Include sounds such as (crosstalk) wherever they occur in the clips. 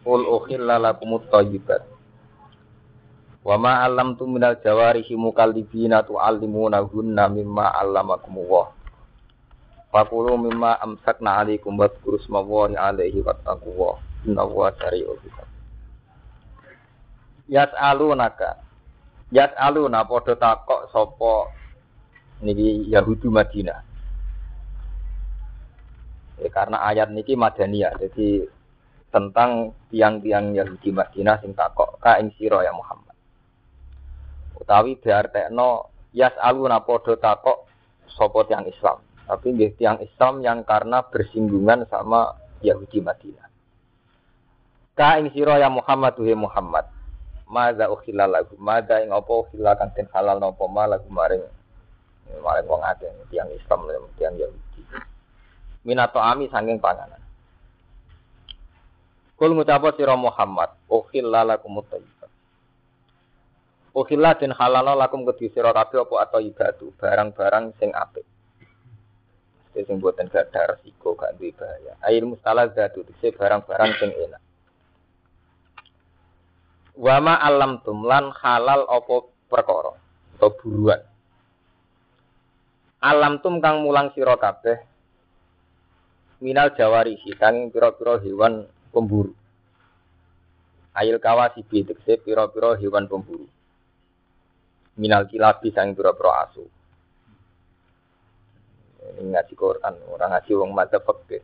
Qul ukhilla lakumut thayyibat. Wa ma 'allamtum minal jawarihi mukallibina tu'allimunahunna mimma 'allamakumullah. Fakulu mimma amsakna 'alaikum wadhkuru ismallahi 'alaihi wattaqullah. Innallaha sari'ul hisab. Yas'alunaka. Yas'aluna padha takok sapa niki Yahudi Madinah. Ya, karena ayat niki Madaniyah, jadi tentang tiang-tiang Yahudi Madinah sing takok ka ing sira ya Muhammad. Utawi diartekno yas aluna padha takok sapa tiang Islam. Tapi nggih tiang Islam yang karena bersinggungan sama Yahudi Madinah. Ka ing sira ya Muhammad tuhe Muhammad. Mada ukhila lagu, mada ing apa ukhila kang den halal napa ma lagu maring maring wong akeh tiang Islam tiang Yahudi. Minato ami sanging panganan. Kul ngucapa sira Muhammad, ukhilla lakum thayyibat. Ukhilla den halala lakum kedhi sira kabeh apa atau ibadu, barang-barang sing apik. Sing sing boten gadah resiko gak duwe bahaya. Air mustalazatu dise barang-barang sing enak. Wama alam tumlan halal apa perkara atau buruan. Alam tum kang mulang sira kabeh minal jawarihi kang pira-pira hewan pemburu. Ail kawasi bi tegese pira-pira hewan pemburu. Minal kilabi sang pira-pira asu. Ini ngaji Quran, orang ngaji wong madzhab fikih.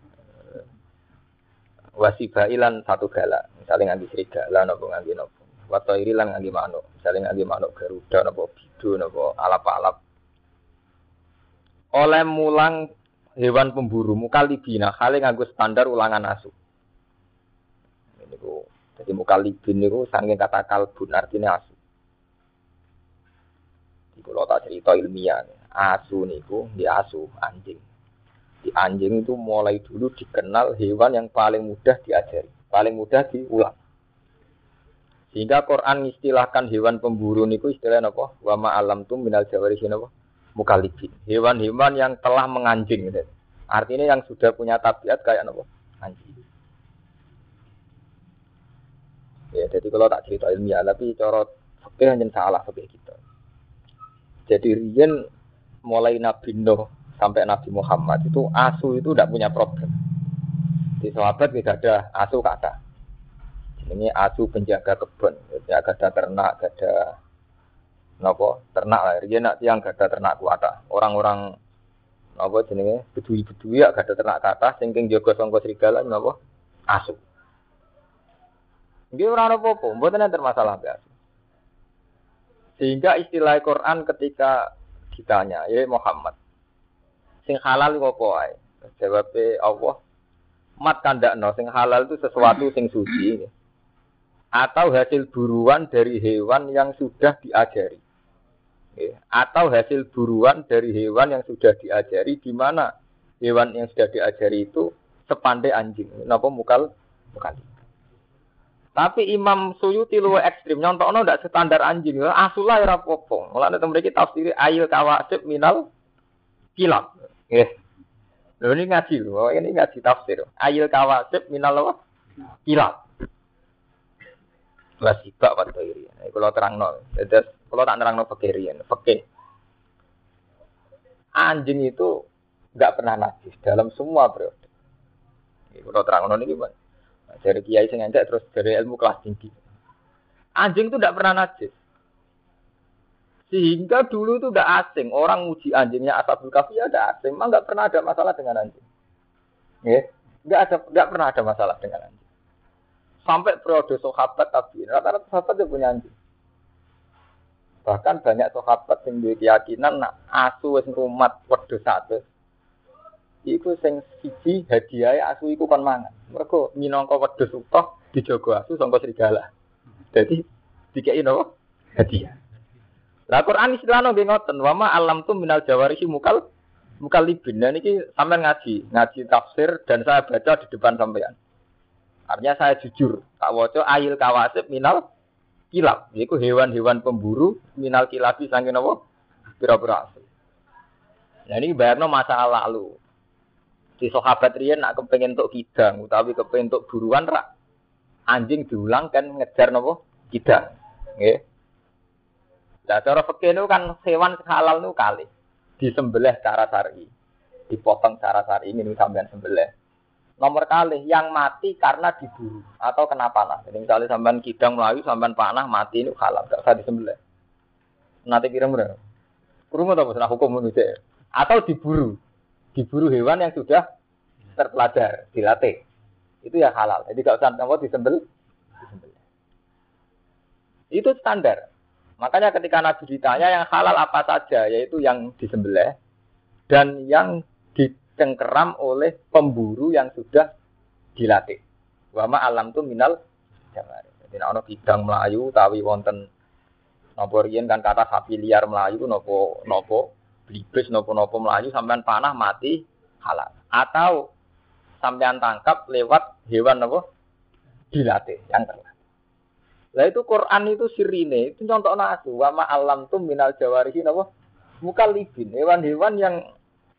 Wasibailan satu gala, misalnya nganti serigala napa nganti napa. Wato irilan nganti manuk, misalnya nganti manuk garuda napa bidu napa alap-alap. Oleh mulang hewan pemburu mukalibina kali nganggo standar ulangan asu niku. Jadi mukalibin niku saking kata kalbun artinya asu. Di kalau tak cerita ilmiah. Asu niku di asu anjing. Di anjing itu mulai dulu dikenal hewan yang paling mudah diajari paling mudah diulang. Sehingga Quran istilahkan hewan pemburu niku istilah apa wama alam tum minal jawari apa mukalibin. Hewan-hewan yang telah menganjing gitu. artinya yang sudah punya tabiat kayak apa anjing Jadi kalau tak cerita ilmiah, tapi cara fakir hanya salah fakir kita. Jadi Rian mulai Nabi Nuh sampai Nabi Muhammad itu asu itu tidak punya problem. Di sahabat tidak ada asu kata. Ini asu penjaga kebun, ya ada ternak, ada nopo ternak lah. Rian nak tiang ada ternak kuata. Orang-orang nopo jenenge bedui-bedui ya ada ternak kata, singking jaga songko serigala nopo asu. Dia orang apa-apa, mboten enten masalah biasa. Sehingga istilah Quran ketika ditanya, ya Muhammad, sing halal apa wae? Jawabnya Allah, mat kandakno sing halal itu sesuatu sing suci atau hasil buruan dari hewan yang sudah diajari. Atau hasil buruan dari hewan yang sudah diajari di mana hewan yang sudah diajari itu sepandai anjing. Napa mukal mukal. Tapi Imam Suyuti luwe ekstrim nyontokno ndak standar anjing. Asulah ora apa-apa. Mulane temen iki tafsir ayil kawasib minal kilab. Nggih. Lho ini ngaji lho, ini ngaji tafsir. Ayil kawasib minal? Kilab. Lah sibak pada iri. Nah, kalau terangno, terus kalau tak terangno fakirian, fakir. Anjing itu nggak pernah najis dalam semua periode. Kalau terangno ini gimana? Dari kiai sing terus dari ilmu kelas tinggi. Anjing itu tidak pernah najis. Sehingga dulu itu udah asing. Orang uji anjingnya asabul kafi ya ada asing. Memang nggak pernah ada masalah dengan anjing. Ya, nggak ada, nggak pernah ada masalah dengan anjing. Sampai periode sahabat tapi rata-rata sahabat yang punya anjing. Bahkan banyak sahabat yang keyakinan nak asu wis rumat wedhus satu. iku sing siji hadiah asu iku kon mangan. Mergo minangka wedhus utuh dijogo asu sangka serigala. Jadi dikei napa? Hadiah. Lah Quran istilahno nggih ngoten, wa ma alam tu minal jawarihi mukal mukalibin. Dan ini sampai ngaji, ngaji tafsir dan saya baca di depan sampean. Artinya saya jujur, tak waca ayil kawasib minal kilap. Yaitu hewan-hewan pemburu minal kilabi saking napa? Pira-pira Nah ini bayarno masa lalu. Di sahabat riyen nak kepengen untuk kidang utawi kepengen untuk buruan rak anjing diulang kan ngejar nopo kidang. Nggih. Lah cara fikih kan hewan halal nu kali disembelih cara syar'i. Dipotong cara syar'i ini sampean sembelih. Nomor kali yang mati karena diburu atau kena panah. Jadi misalnya sampean kidang melayu, sampean panah mati ini halal, gak usah disembelih. Nanti kira kira Kurung atau hukum manusia? Atau diburu diburu hewan yang sudah terpelajar, dilatih. Itu ya halal. Jadi kalau usah di disembel. Itu standar. Makanya ketika Nabi ditanya yang halal apa saja, yaitu yang disembelih dan yang dicengkeram oleh pemburu yang sudah dilatih. Wama alam tu minal jamari. Jadi ana bidang Melayu tawi wonten napa kan kata sapi liar Melayu nopo nopo blibes nopo-nopo melayu sampean panah mati halal. Atau sampean tangkap lewat hewan nopo dilatih yang terlatih. Lah itu Quran itu sirine, itu contoh nasu. Wama alam tuh minal jawarihi nopo mukalibin. Hewan-hewan yang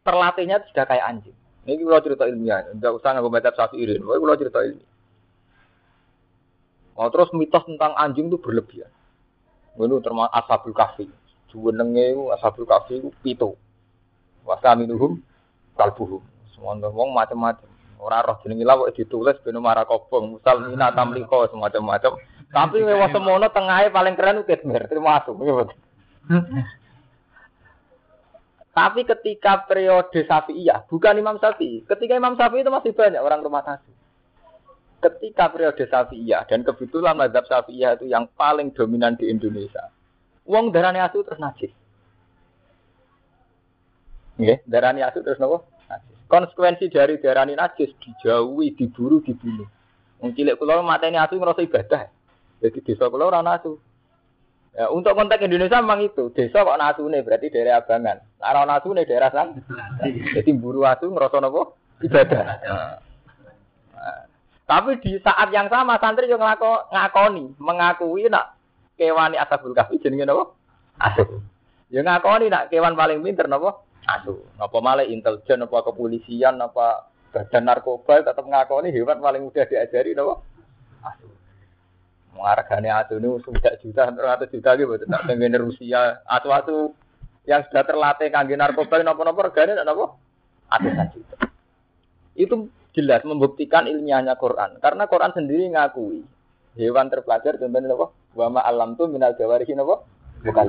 terlatihnya sudah kayak anjing. Ini kalau cerita ilmiah, tidak usah nggak baca sapi irin. Ini kalau cerita ilmiah. Oh, terus mitos tentang anjing itu berlebihan. Ini termasuk asabul kafi jenenge ashabul kafi ku pitu. Wa kaminuhum kalbuhum. Semua wong macam-macam. Ora roh jenenge lawak ditulis ben marah kobong, musal mina tamliko semacam-macam. Tapi lewat semono tengahnya paling keren itu Kitmir, termasuk. Tapi ketika periode Syafi'iyah, bukan Imam Syafi'i. Ketika Imam Syafi'i itu masih banyak orang rumah tangga. Ketika periode Syafi'iyah, dan kebetulan mazhab Syafi'iyah itu yang paling dominan di Indonesia. Wong darane asu terus najis. Nggih, darane asu terus nopo? Najis. Konsekuensi dari darane najis dijauhi, diburu, dibunuh. Wong cilik kula mateni asu ngrasa ibadah. Jadi desa kula ora asu. Ya, untuk konteks Indonesia memang itu. Desa kok nasune berarti daerah abangan. Ora nasune daerah sang. Jadi buru asu ngrasa nopo? Ibadah. Nah, tapi di saat yang sama santri juga ngakoni, mengakui nak kewani asabul kahfi jenenge napa? Asu. Ya ngakoni nak kewan paling pinter napa? Asu. Napa malah intelijen apa kepolisian apa badan narkoba tetap ngakoni hewan paling mudah diajari napa? Asu. Menghargane asu ini sudah juta, ratus juta gitu, tak pengen Rusia, asu-asu yang sudah terlatih kangge narkoba napa-napa regane napa? Asu juta. Itu jelas membuktikan ilmiahnya Quran. Karena Quran sendiri ngakui hewan terpelajar contohnya apa? Wama alam tuh minal jawarihi apa? Bukan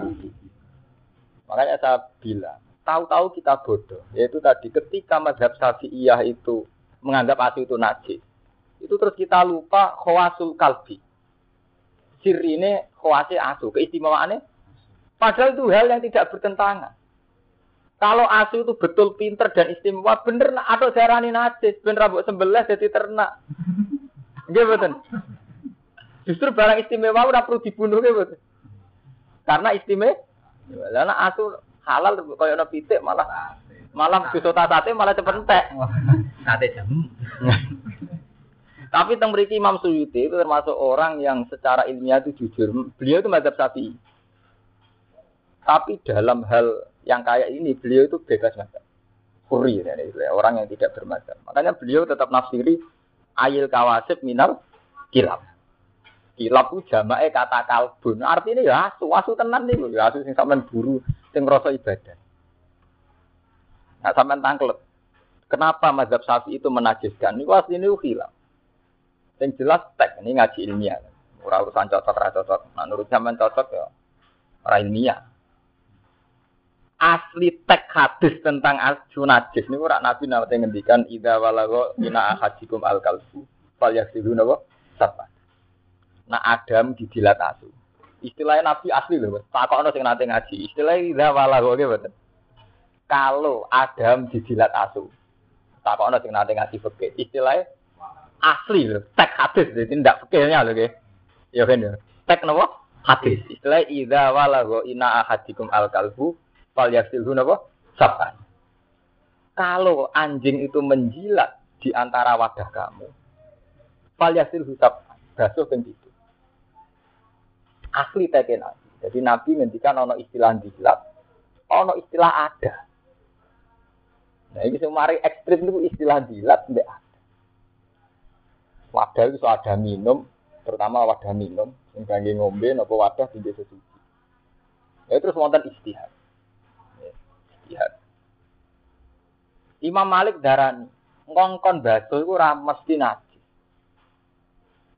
Makanya saya bilang, tahu-tahu kita bodoh. Yaitu tadi ketika madhab syafi'iyah itu menganggap asu itu najis. Itu terus kita lupa khawasul kalbi. ini khawasi asu, keistimewaannya. Padahal itu hal yang tidak bertentangan. Kalau asu itu betul pinter dan istimewa, bener atau jarani najis, bener rambut sembelah jadi ternak. Gimana? Justru barang istimewa udah perlu dibunuh gitu. Karena istimewa. Karena asu halal kaya ana pitik malah malah bisa sate malah cepet entek. Sate jam. Tapi teng mriki Imam Suyuti itu termasuk orang yang secara ilmiah itu jujur. Beliau itu madzhab Syafi'i. Tapi dalam hal yang kayak ini beliau itu bebas madzhab. Kuri ya, orang yang tidak bermadzhab. Makanya beliau tetap nafsiri ayil kawasib minal kilap. Kilap ku jamake kata kalbun. Artinya ya asu, asu tenan nih ya asu sing sampean buru, sing ibadah. Nah, sampean tangklet. Kenapa mazhab Syafi'i itu menajiskan? Ini asli ini hilaf. Yang jelas tek ini ngaji ilmiah. Ora urusan cocok ora cocok. Nah, menurut sampean cocok ya ora ilmiah. Asli tek hadis tentang asu najis ini ora Nabi nate ngendikan idza walago ina ahadikum al kalbu fal yaksilu napa? Sabat nak Adam dijilat asu. Istilahnya Nabi asli loh, takokno sing nanti ngaji. Istilahnya idza walahu betul. Kalau Adam dijilat asu. takokno sing nate ngaji fikih. Istilahnya asli lho, tek hadis jadi tidak fikihnya nggih. Ya kan ya. Tek napa? Hadis. Istilah idza walagha ina ahadikum al kalbu fal yasilhu? Saban. Kalau anjing itu menjilat di antara wadah kamu, fal yasilhu saban. Basuh kan Asli teken nabi. Jadi nabi ngendikan ono istilah jilat, ono istilah ada. Nah, ini semari ekstrim itu istilah jilat mbek wadah itu ada minum, terutama wadah minum, yang kangge ngombe nopo wadah tinggi sesuci. Ya terus wonten istihad. Ya, istihad. Imam Malik darani ngongkon batu itu ora mesti najis.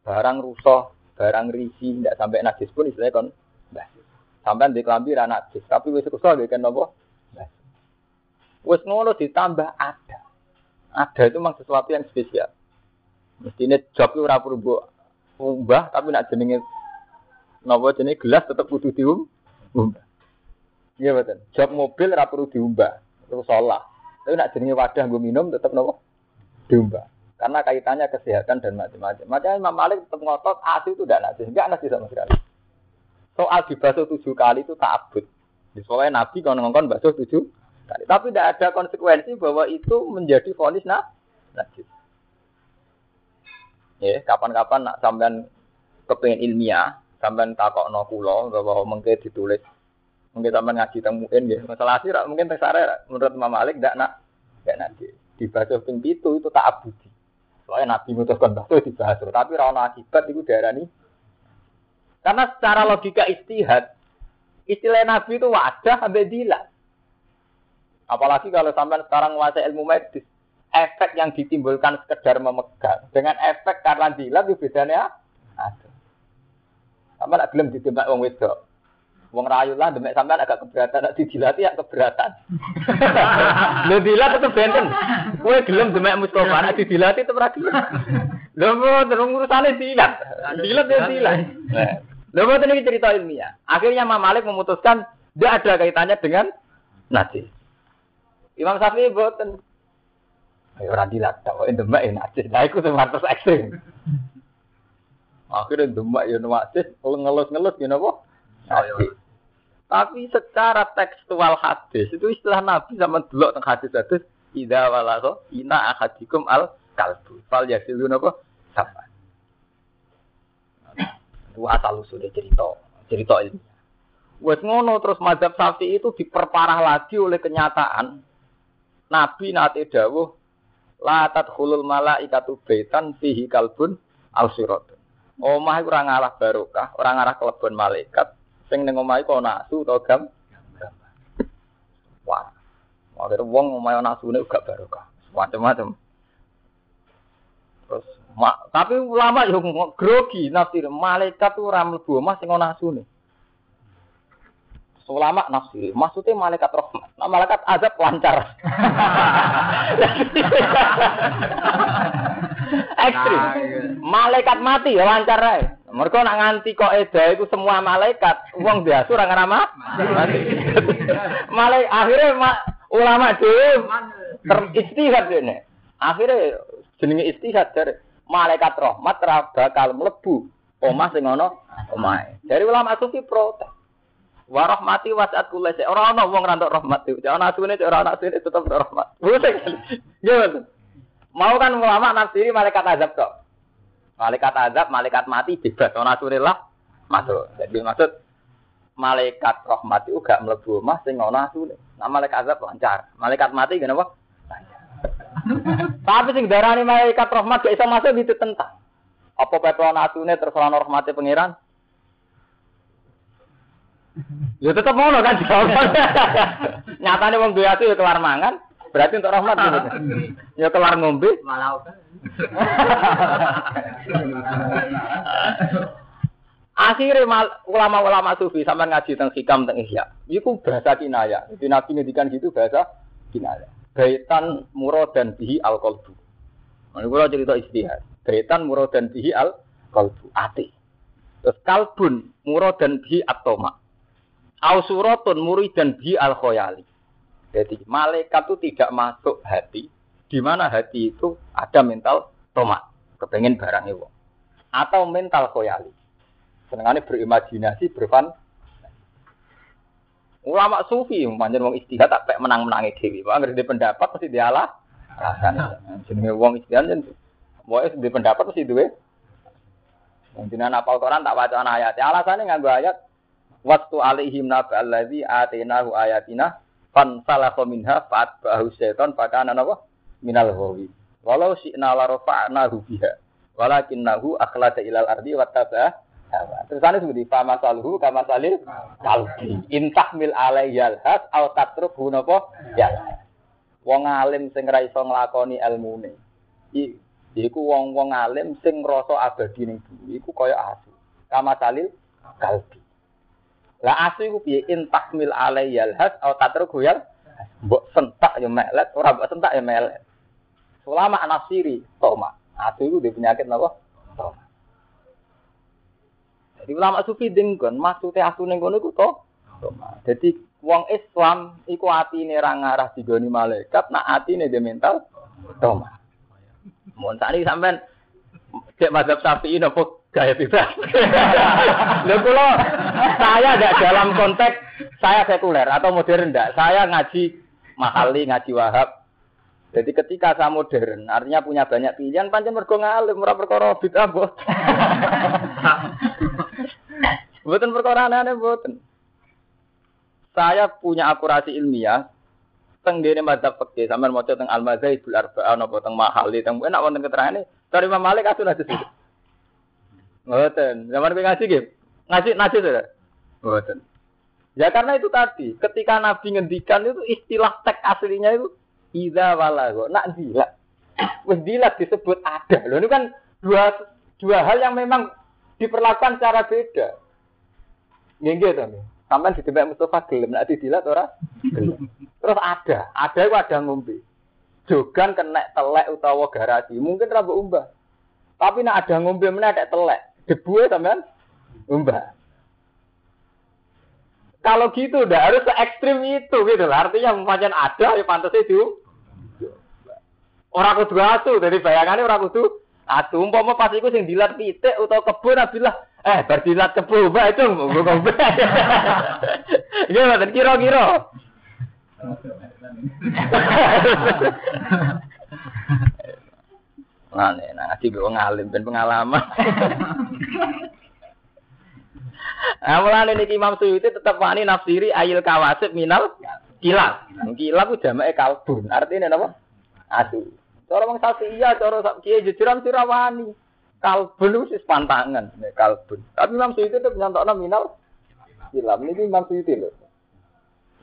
Barang rusuh, barang risi, tidak sampai najis pun istilahnya kon. Sampai di kelambi ra najis, tapi wis rusuh gak kan nopo? Wis ngono ditambah ada. Ada itu memang sesuatu yang spesial. Mestine job itu ora perlu umbah tapi nak jenenge napa jenenge gelas tetep kudu diumbah. Iya betul. Job mobil ora perlu diumbah, terus salah. Tapi nak jenenge wadah nggo minum tetep napa? Diumbah. Karena kaitannya kesehatan dan macam-macam. Makanya Imam Malik tetap ngotot asi itu tidak najis, enggak najis sama sekali. Soal dibasuh tujuh kali itu tak abut. Soalnya Nabi kalau ngongkon basuh tujuh kali. Tapi tidak ada konsekuensi bahwa itu menjadi fonis nah, najis. Ya, kapan-kapan nak sampean kepengen ilmiah, sampean no kula bahwa mungkin ditulis mungkin sampean ngaji temuin ya. Masalah sih mungkin tersare menurut Imam Malik ndak nak ndak nanti dibaca ping itu itu tak. Soalnya Nabi mutuskan itu dibahas, tapi rana akibat itu nih. Karena secara logika istihad, istilah Nabi itu wadah sampai dilat. Apalagi kalau sampean sekarang menguasai ilmu medis, efek yang ditimbulkan sekedar memegang dengan efek karena dilat itu bedanya ada. Sama nak gelem ditembak wong wedok. Wong rayu lah demek sampean agak keberatan nak didilati ya keberatan. (laughs) Lho dilat itu benten. Kowe gelem demek Mustofa nak didilati itu berarti. Lho terus urusane dilat. Dilat ya dilat. Lho mboten iki cerita ilmiah. Akhirnya Imam Malik memutuskan tidak ada kaitannya dengan najis. Imam Syafi'i boten Ayo ora dilat tok demek ya najis. Lah iku sing pantes ekstrim. Akhirnya demek ya najis, ngelus-ngelus ya napa? Najis. Tapi secara tekstual hadis itu istilah Nabi sama dulu tentang hadis-hadis ida walaso ina akadikum al kalbu fal yasilu napa sama. Itu asal usulnya cerita cerita ini. Wes ngono terus mazhab sapi itu diperparah lagi oleh kenyataan Nabi nate dawuh La tadkhulul malaikatu baitan fihi kalbun al siratun. Omah iku ora ngalah barokah, ora ngalah kelebon malaikat. Sing ning omah iku ana asu utawa gam. Wah. Akhirnya wong omah ana asune gak barokah. Macam-macam. Terus ma, tapi ulama yo grogi nafsir malaikat ora mlebu omah sing ana asune ulama nafsi. Maksudnya malaikat rahmat. Nah, malaikat azab lancar. (laughs) Ekstrim. Malaikat mati ya lancar ae. Mereka nak nganti kok eda itu semua malaikat, uang biasa orang ramah. Malaikat akhirnya ma, ulama dhewe teristihad ini. Akhirnya jenenge istihad dari malaikat rahmat bakal melebu omah sing ana omahe. Dari ulama sufi protes. Warahmati wasat kula sik. Ora ana wong rantuk rahmat iki. Ana asune ora ana asune tetep rahmat. Gimana? Mau kan ulama nafsiri malaikat azab kok. Malaikat azab, malaikat mati bebas. Ana asune lah masuk. Jadi maksud malaikat rahmat itu gak mlebu omah sing ana asune. Nah malaikat azab lancar. Malaikat mati gak apa? Tapi sing darani malaikat rahmat gak iso masuk itu tentang. Apa pepelan asune terus ana rahmate pangeran? Ya tetap mau kan (laughs) Nyatane wong duwe ati ya kelar mangan, berarti untuk rahmat gitu. (laughs) Ya kelar ngombe, malah (laughs) Akhirnya ulama-ulama sufi sama ngaji tentang hikam tentang ihya. Itu bahasa kinaya. Jadi Nabi ngedikan gitu bahasa kinaya. Gaitan murad dan bihi al qalbu. Ini kalau cerita istihad. Gaitan murad dan bihi al qalbu. Ati. Terus kalbun murad dan bihi atoma. Ausuratun dan bi al khoyali. Jadi malaikat itu tidak masuk hati, Di mana hati itu ada mental tomat, kepengen barang itu. Atau mental koyali. Senengannya berimajinasi, berfan. Ulama sufi, manjen wong istihad tak menang-menangi dewi. Pak ngerti pendapat pasti dialah. Jenenge wong istihad jen. Wae di pendapat pasti. Wong jenengan apal Quran tak wacana ayat. Alasane nganggo ayat waktu alaihim nabi allazi atenahu ayatina fan salakha minha fat bahu seton pakana napa minal ghawi walau syi'na la rafa'nahu biha walakinnahu akhlada ilal ardi wattaba Terus ane seperti fama salhu kama salil kalbi intahmil alayyal has au tatruk napa ya. Wong alim sing ra iso nglakoni ilmune. Iku wong-wong alim sing ngrasa abadi ning bumi iku kaya asu. Kama salil kalbi. Lah asu iku piye intahmil alayyal has au tatruk yal mbok sentak ya melet, ora mbok sentak ya melet. Ulama anasiri, toma. Asu itu dia penyakit apa? Toma. Jadi ulama sufi dengkon, maksudnya asu ning kono iku to. Jadi wong Islam iku atine ra ngarah digoni malaikat, nak atine dia mental toma. Mun sakniki sampean cek mazhab Syafi'i napa gaya bebas. Lho kula saya tidak dalam konteks saya sekuler atau modern enggak. Saya ngaji mahali, ngaji wahab, jadi ketika saya modern, artinya punya banyak pilihan, pancen mergo ngalim, ora perkara bid'ah mbok. Mboten perkara aneh mboten. Saya punya akurasi ilmiah teng dene madzhab fikih, sampean maca teng Al-Madzhabul Arba'ah napa teng Mahali, teng enak wonten keterangane dari Imam Malik asun hadis itu. Mboten. Zaman kowe ngaji nggih. Ngaji ngaji to. Mboten. Ya karena itu tadi, ketika Nabi ngendikan itu istilah teks aslinya itu Ida walago, nak dilat. Wes dilat disebut ada. Loh ini kan dua dua hal yang memang diperlakukan secara beda. Nggih to. Sampai di tempat Mustafa gelem nak dilat ora? Terus ada, ada itu ada ngombe. Jogan kena telek utawa garasi, mungkin rambut umbah. Tapi nak ada ngombe mana ada telek, debu ya sampean umbah. Kalau gitu udah harus se ekstrim itu gitu lah. Artinya macam ada ya pantas itu. Orang kudu asu dari bayangannya orang kudu asu. Umpama pas iku sing dilat pitik utawa kebun abilah eh bar dilat kebun mbak itu ngombe ngombe. (laughs) Iya kira-kira. (laughs) Nah, nih, nah, ngaji gue ngalim ben pengalaman. (laughs) Nah, mulane niki Imam Suyuti tetap wani nafsiri ayil kawasib minal kilab. Kilab ku jamake kalbun. Artinya napa? Asu. Cara wong iya, cara kiye jujuran sira wani. Kalbun wis pantangan, nek kalbun. Tapi Imam Suyuti itu nyantokno minal kilab. Niki Imam Suyuti lho.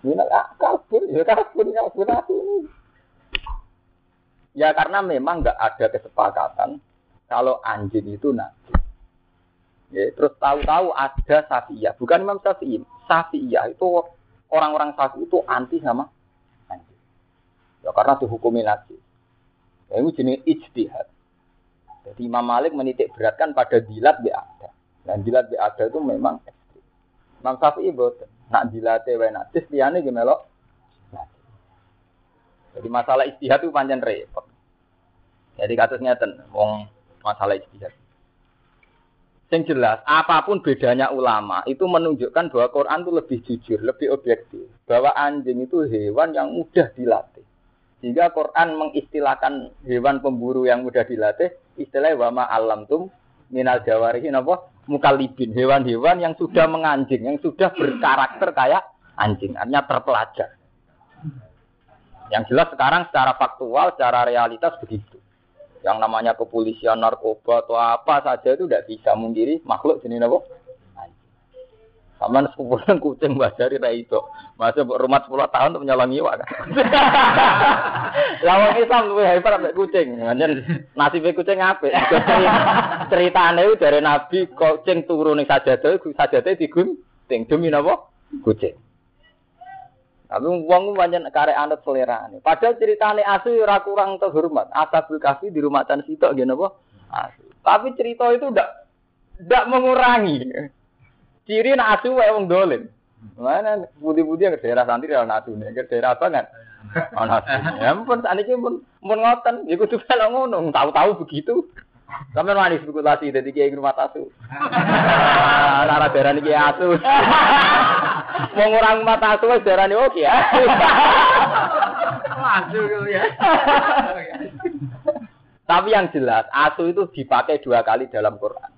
Minal ah, kalbun, ya kalbun, kalbun asu. Ya karena memang nggak ada kesepakatan kalau anjing itu nanti Ya, terus tahu-tahu ada Syafi'iyah, bukan Imam Syafi'i. Syafi'iyah itu orang-orang Syafi'i itu anti sama anjing. Ya karena dihukumi najis. Ya, itu jenis ijtihad. Jadi Imam Malik menitik beratkan pada dilat ada. Dan dilat ada itu memang ekstrim. Imam Syafi'i boten. Nak dilate wae najis liyane gimana? Jadi masalah ijtihad itu panjang repot. Jadi kasusnya ten, wong masalah ijtihad. Yang jelas, apa pun bedanya ulama, itu menunjukkan bahwa Quran itu lebih jujur, lebih objektif. Bahwa anjing itu hewan yang mudah dilatih. Sehingga Quran mengistilahkan hewan pemburu yang mudah dilatih, istilahnya wama alam tum minal jawarihin apa? Mukalibin, hewan-hewan yang sudah menganjing, yang sudah berkarakter kayak anjing, artinya terpelajar. Yang jelas sekarang secara faktual, secara realitas begitu yang namanya kepolisian narkoba atau apa saja itu tidak bisa mungkiri makhluk jenis apa? Sama sekumpulan kucing dari ra itu. Masa rumah 10 tahun untuk menyolong iwak kan. (laughs) Lawang Islam lebih hebat sampai kucing. Nganjen nasib kucing apa? (laughs) Ceritanya itu dari Nabi kucing turun ning sajadah, sajadah digunting demi napa? Kucing. Tapi wong pancen karek anut selerane. Padahal ceritane asu ora kurang terhormat. Asabul kafi di rumah tan sitok nggih napa? Asu. Tapi cerita itu ndak ndak mengurangi. Ciri nak asu wae wong dolim. Mana budi-budi yang ke daerah santri ora nasu nih, ke daerah apa kan? (laughs) Oh nasu. Ya ampun sakniki pun pun ngoten, ya kudu kalau ngono, tahu-tahu begitu. Sampai manis spekulasi dari kiai rumah tasu. (laughs) Nara daerah ini kiai asu. Mau ngurang mata asu, daerah ini oke ya. Asu ya. Tapi yang jelas, asu itu dipakai dua kali dalam Quran.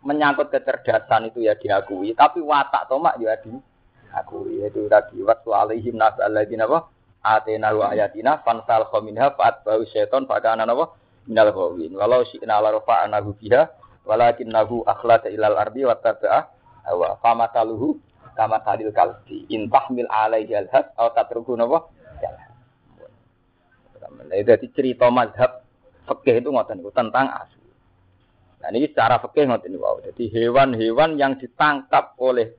Menyangkut kecerdasan itu ya diakui, tapi watak tomak ya diakui. Yaitu tadi, waktu alaihim nabi alladzina apa? Atenahu ayatina, fansal khominha, fa'at bau syaiton, fakana apa? Minal khawin. Walau syi'na la rafa'anahu biha, walakinnahu akhlada ilal ardi wa taba'a awa fama taluhu kama talil kalbi intahmil alaihi alhas atau tatruhu napa Itu jadi cerita mazhab fikih itu ngoten niku tentang asu. Nah ini secara fikih ngoten niku. Jadi hewan-hewan yang ditangkap oleh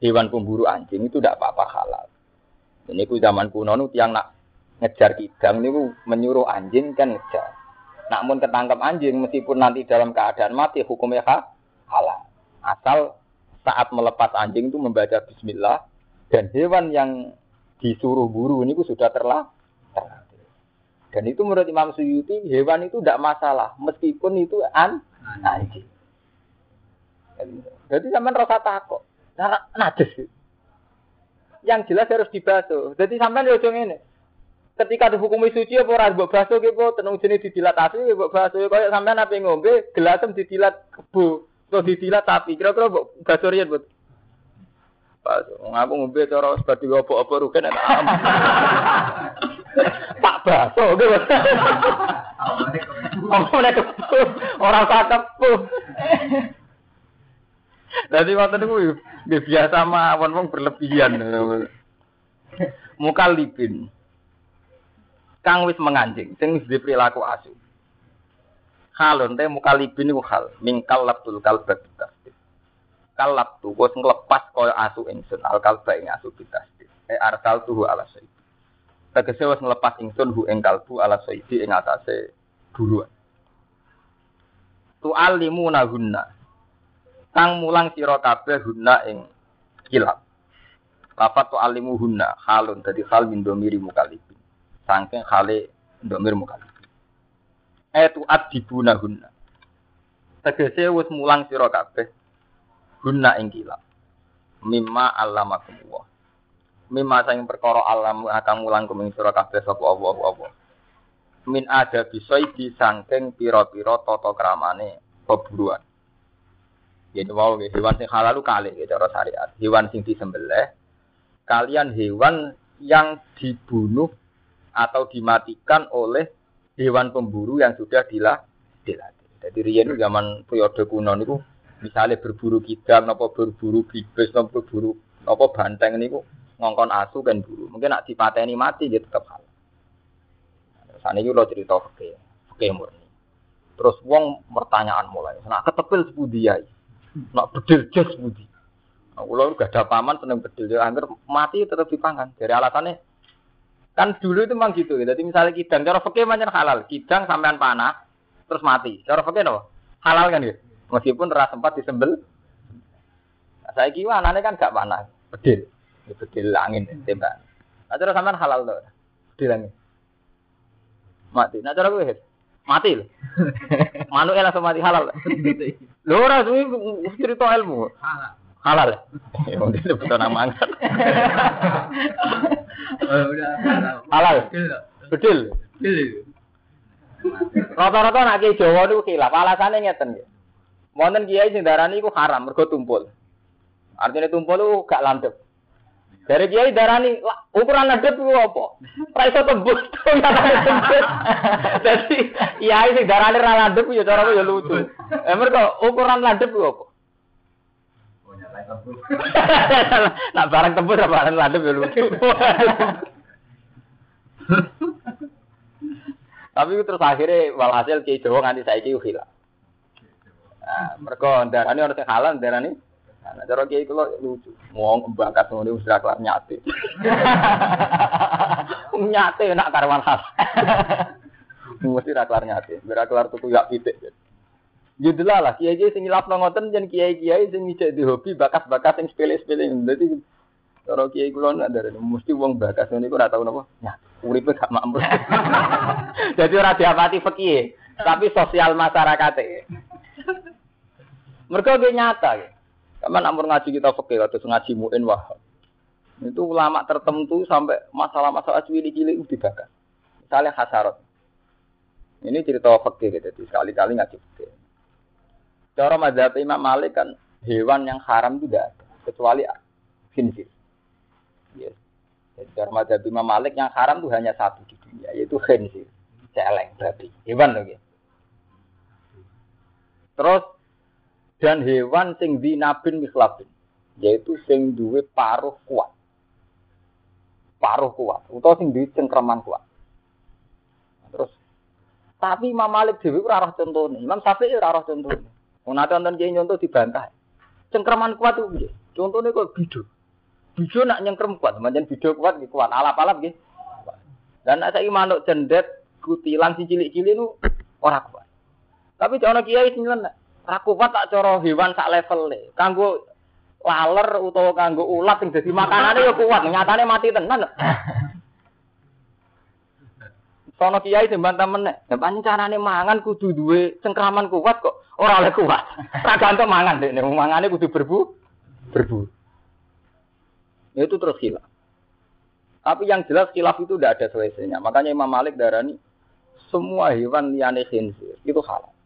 hewan pemburu anjing itu tidak apa-apa halal. Ini ku zaman kuno nu tiang nak ngejar kidang niku menyuruh anjing kan ngejar. Namun ketangkap anjing meskipun nanti dalam keadaan mati hukumnya halal. Asal saat melepas anjing itu membaca bismillah dan hewan yang disuruh buru ini sudah terlah dan itu menurut Imam Suyuti hewan itu tidak masalah meskipun itu an anjing. Jadi sampai rasa takut. Nah, najis. Yang jelas harus dibasuh. Jadi sampai di ujung ini. Ketika dihukumi suci apa ora mbok basuh ki apa tenung jenenge didilat asu ki mbok basuh kaya sampean ape ngombe gelasem didilat kebu atau didilat sapi. Kira-kira mbok basuh riyen, Bu. Pas ngaku ngombe cara seperti apa-apa rugen enak amat. (laughs) Pak baso gitu. Oh, nek ora usah kepu. Dadi wonten niku biasa mawon wong berlebihan. (laughs) Mukalibin. Kang wis menganjing, sing wis perilaku asu. Halon teh mukalibin niku hal, mingkal labtul kalbat tasbih. Kalab tu wis nglepas kaya asu ingsun al kalba ing asu bitasbih. E arsal tuhu ala sayyid. Tegese wis nglepas ingsun hu ing kalbu ala saidi ing atase buruan. Tu alimu nahunna. Kang mulang sira kabeh hunna ing kilap. Lafat tu alimu hunna halun dadi hal min domiri mukalibin. Sangking hale domir mukalibin. Eh tu adibuna hunna. Tegese wis mulang sira kabeh hunna ing kilap. Mimma allamakumullah mimma sang perkara alam akan mulang kuming sira kabeh sapa Allah apa min ada bisoidi sangking pira-pira tata kramane peburuan jadi mau hewan sing halal lu kali gitu cara syariat hewan sing disembelih kalian hewan yang dibunuh atau dimatikan oleh hewan pemburu yang sudah dilah dilatih. Jadi riyen zaman periode kuno niku misalnya berburu kidang napa berburu bibis napa berburu napa banteng niku ngongkon asu kan buru. Mungkin nak dipateni mati dia tetap hal. Saat ini lo cerita oke, oke murni. Terus wong pertanyaan mulai, nak ketepil sebudi ya, nak bedil jas sebudi. Nah, kalau gak ada paman seneng bedil, dia hampir mati tetap dipangan. Dari alasannya, kan dulu itu memang gitu. Jadi misalnya kidang, cara fakir macam halal, kidang sampean panah, terus mati. Cara fakir no, halal kan gitu. Meskipun ras sempat disembel. Nah, saya kira anaknya kan gak panah, bedil. Bedil angin tembak. Nah cara sampean halal to. Bedil angin. Mati. Nah cara gue mati lho. (laughs) Manuk langsung mati halal. Lho ora suwi cerita ilmu. Halal. Halal. Ya itu betul nama angkat. Oh halal. Bedil. Bedil. Rata-rata nak kiai Jawa niku khilaf. Alasane ngeten nggih. Wonten kiai sing darani iku haram mergo tumpul. Artinya tumpul itu gak landep. Dari kiai darani ukuran landep itu apa? Ora iso tembus (laughs) ya. Dadi kiai sing darani ra landep ya cara ya lucu. Eh mergo ukuran landep itu apa? (laughs) Nak barang tembus apa barang landep ya lucu. (laughs) Tapi terus akhirnya walhasil kiai Jawa nganti saiki hilang. Nah, mereka darani orang sing halal darani Nah, cara kiai kula lucu. Wong bakat wis ra kelar nyate. nyate nak karwan khas. (laughs) Mesti ra kelar nyate. Ora kelar tuku yak pitik. Ya lah, kiai-kiai sing nyilapno ngoten jen kiai-kiai sing ngijek di hobi bakat-bakat sing sepele-sepele. Dadi Cara kiai kula nak dari mesti wong bakas ngene iku ora tau napa. Ya, uripe gak makmur. (laughs) Jadi ora diapati fikih, tapi sosial masyarakat Mereka ge nyata ya. Kapan amur ngaji kita fikih atau ngaji muin wah. Itu ulama tertentu sampai masalah-masalah cilik-cilik itu dibakar. Misalnya hasarat. Ini cerita fikih gitu, sekali-kali ngaji fikih. Cara mazhab Imam Malik kan hewan yang haram ada kecuali khinzir. Yes. Jadi cara mazhab Imam Malik yang haram itu hanya satu di dunia, yaitu khinzir. Celeng, babi. Hewan lagi. Terus dan hewan sing dinabin mislabin, yaitu sing duwe paruh kuat. Paruh kuat, utawa sing duwe cengkraman kuat. Terus tapi Imam Malik dhewe ora roh contone, Imam Syafi'i ora roh contone. Nate wonten kiai nyontoh dibantah. Cengkraman kuat itu Contohnya kok bidu. Bijo nak nyengkrem kuat, macam bijo kuat kuat, alap-alap gitu. Dan saya manuk cendet kutilan si cilik-cilik orang kuat. Tapi jangan kiai sing aku kuat tak coro hewan sak level nih. Kanggo laler utawa kanggo ulat yang jadi makanannya ya kuat, nyatane mati tenan. Sono kiai sing bantah meneh. Pancen carane mangan kudu duwe cengkraman kuat kok ora oleh kuat. (laughs) Ra gantung mangan dekne, mangane kudu berbu berbu. Ya, itu terus hilaf. Tapi yang jelas hilaf itu tidak ada selesainya. Makanya Imam Malik darani semua hewan liane khinzir itu halal.